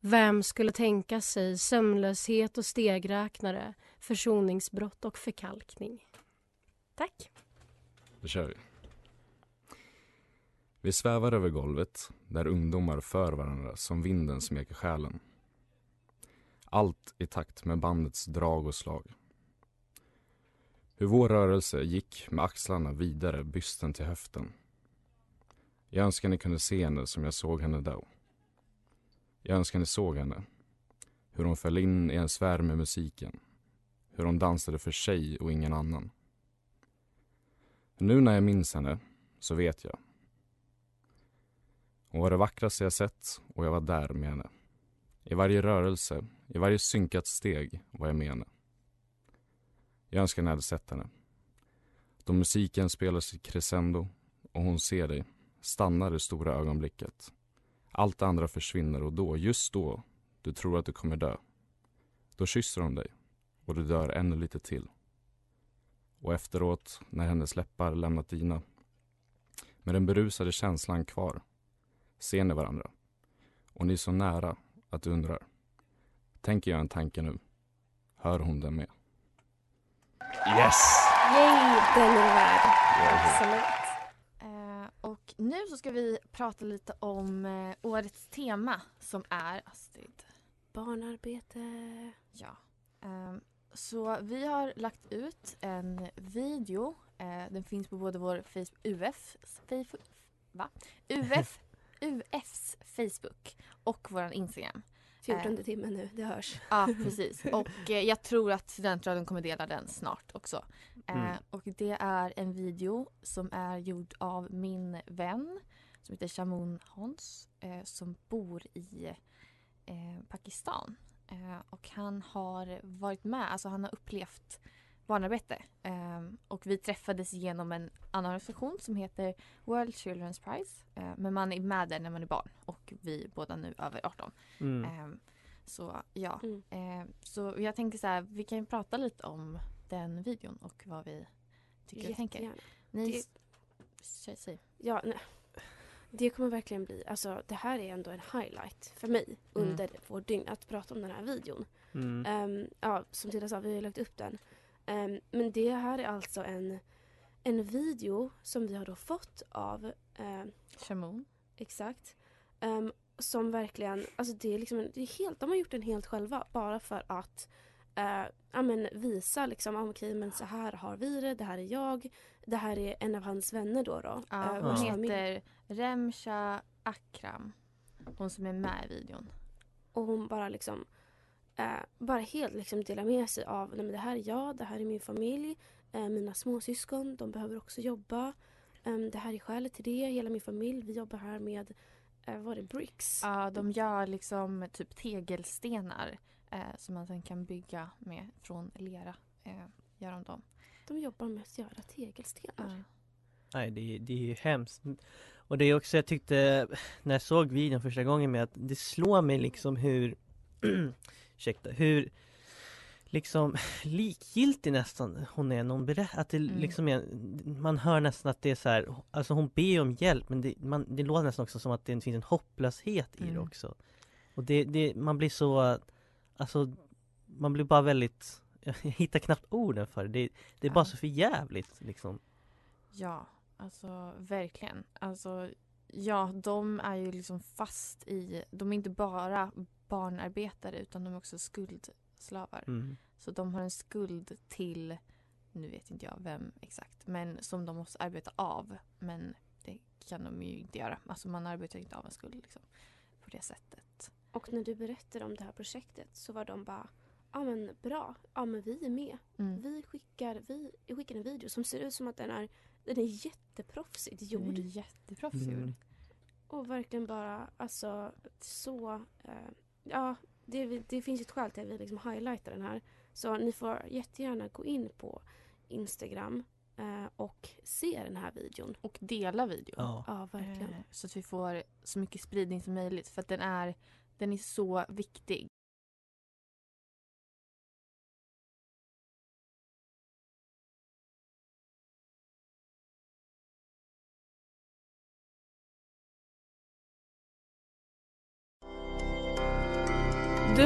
vem skulle tänka sig sömnlöshet och stegräknare, försoningsbrott och förkalkning? Tack. Då kör vi. Vi svävar över golvet där ungdomar för varandra som vinden smeker själen. Allt i takt med bandets drag och slag. Hur vår rörelse gick med axlarna vidare bysten till höften. Jag önskar ni kunde se henne som jag såg henne då. Jag önskar ni såg henne. Hur hon föll in i en sfär med musiken. Hur hon dansade för sig och ingen annan. Nu när jag minns henne så vet jag. Hon var det vackraste jag sett och jag var där med henne. I varje rörelse, i varje synkat steg var jag med henne. Jag önskar ni hade sett henne. Då musiken spelar sitt crescendo och hon ser dig stannar det stora ögonblicket. Allt det andra försvinner och då, just då, du tror att du kommer dö. Då kysser hon dig och du dör ännu lite till. Och efteråt, när hennes läppar lämnat dina, med den berusade känslan kvar, ser ni varandra. Och ni är så nära att du undrar. Tänker jag en tanke nu? Hör hon den med? Yes! Yay, den är du värd. Absolut. Eh, och nu så ska vi prata lite om eh, årets tema som är Astrid. Barnarbete. Ja. Ehm, så vi har lagt ut en video. Eh, den finns på både vår Facebook, UF, Facebook, va? UF, UFs Facebook och vår Instagram. 14 Eh, timmen nu, det hörs. Ja, precis. Och eh, jag tror att Studentradion kommer dela den snart också. Eh, Mm. och det är en video som är gjord av min vän som heter Shamoun Hans eh, som bor i eh, Pakistan. Eh, och han har varit med, alltså han har upplevt barnarbete. Eh, och vi träffades genom en annan organisation som heter World Children's Prize. Eh, men man är med där när man är barn och vi är båda nu över 18. Mm. Eh, så ja, Mm. eh, så jag tänkte så här, vi kan ju prata lite om den videon och vad vi tycker och tänker. Ni, Det- säg. Ja, nej. Det kommer verkligen bli, alltså det här är ändå en highlight för mig Mm. under vårt dygn att prata om den här videon. Mm. Ehm, ja, som Tilda sa, vi har lagt upp den. Ehm, men det här är alltså en, en video som vi har då fått av um. Exakt. Ehm, som verkligen, alltså det är liksom, en- det är helt, de har gjort den helt själva bara för att eh, ja, men visa liksom, ah, okej men så här har vi det, det här är jag, det här är en av hans vänner då. då Ja, eh, hon heter Remsha Akram. Hon som är med i videon. Och hon bara liksom eh, bara helt liksom delar med sig av Nej, men det här är jag, det här är min familj, eh, mina småsyskon, de behöver också jobba. Ehm, det här är skälet till det, hela min familj, vi jobbar här med eh, vad var det, bricks? Ja, de gör liksom typ tegelstenar eh, som man sen kan bygga med från lera. Eh, gör de dem. De jobbar med att göra tegelstenar. Nej det, är- det är ju hemskt Och det är också jag tyckte När jag såg videon första gången med att det slår mig liksom hur Ursäkta, hur Liksom likgiltig nästan hon är när hon berättar att det Mm. liksom är Man hör nästan att det är så här Alltså hon ber om hjälp men det, man, det låter nästan också som att det finns en hopplöshet i det Mm. också Och det, det, man blir så Alltså Man blir bara väldigt Jag hittar knappt orden för det, det, det är bara Ja. så för jävligt liksom Ja, alltså verkligen. Alltså, ja, de är ju liksom fast i... De är inte bara barnarbetare utan de är också skuldslavar. Mm. Så de har en skuld till, nu vet inte jag vem exakt, men som de måste arbeta av. Men det kan de ju inte göra. Alltså man arbetar inte av en skuld liksom, på det sättet. Och när du berättade om det här projektet så var de bara Ja men bra, ja men vi är med. Mm. Vi, skickar, vi skickar en video som ser ut som att den är, den är jätteproffsigt gjord. Den är jätteproffsigt gjord. Och verkligen bara alltså så, eh, ja det, det finns ju ett skäl till att vi liksom highlightar den här. Så ni får jättegärna gå in på Instagram eh, och se den här videon. Och dela videon. Ja. Ja, verkligen. Eh, Så att vi får så mycket spridning som möjligt för att den är, den är så viktig.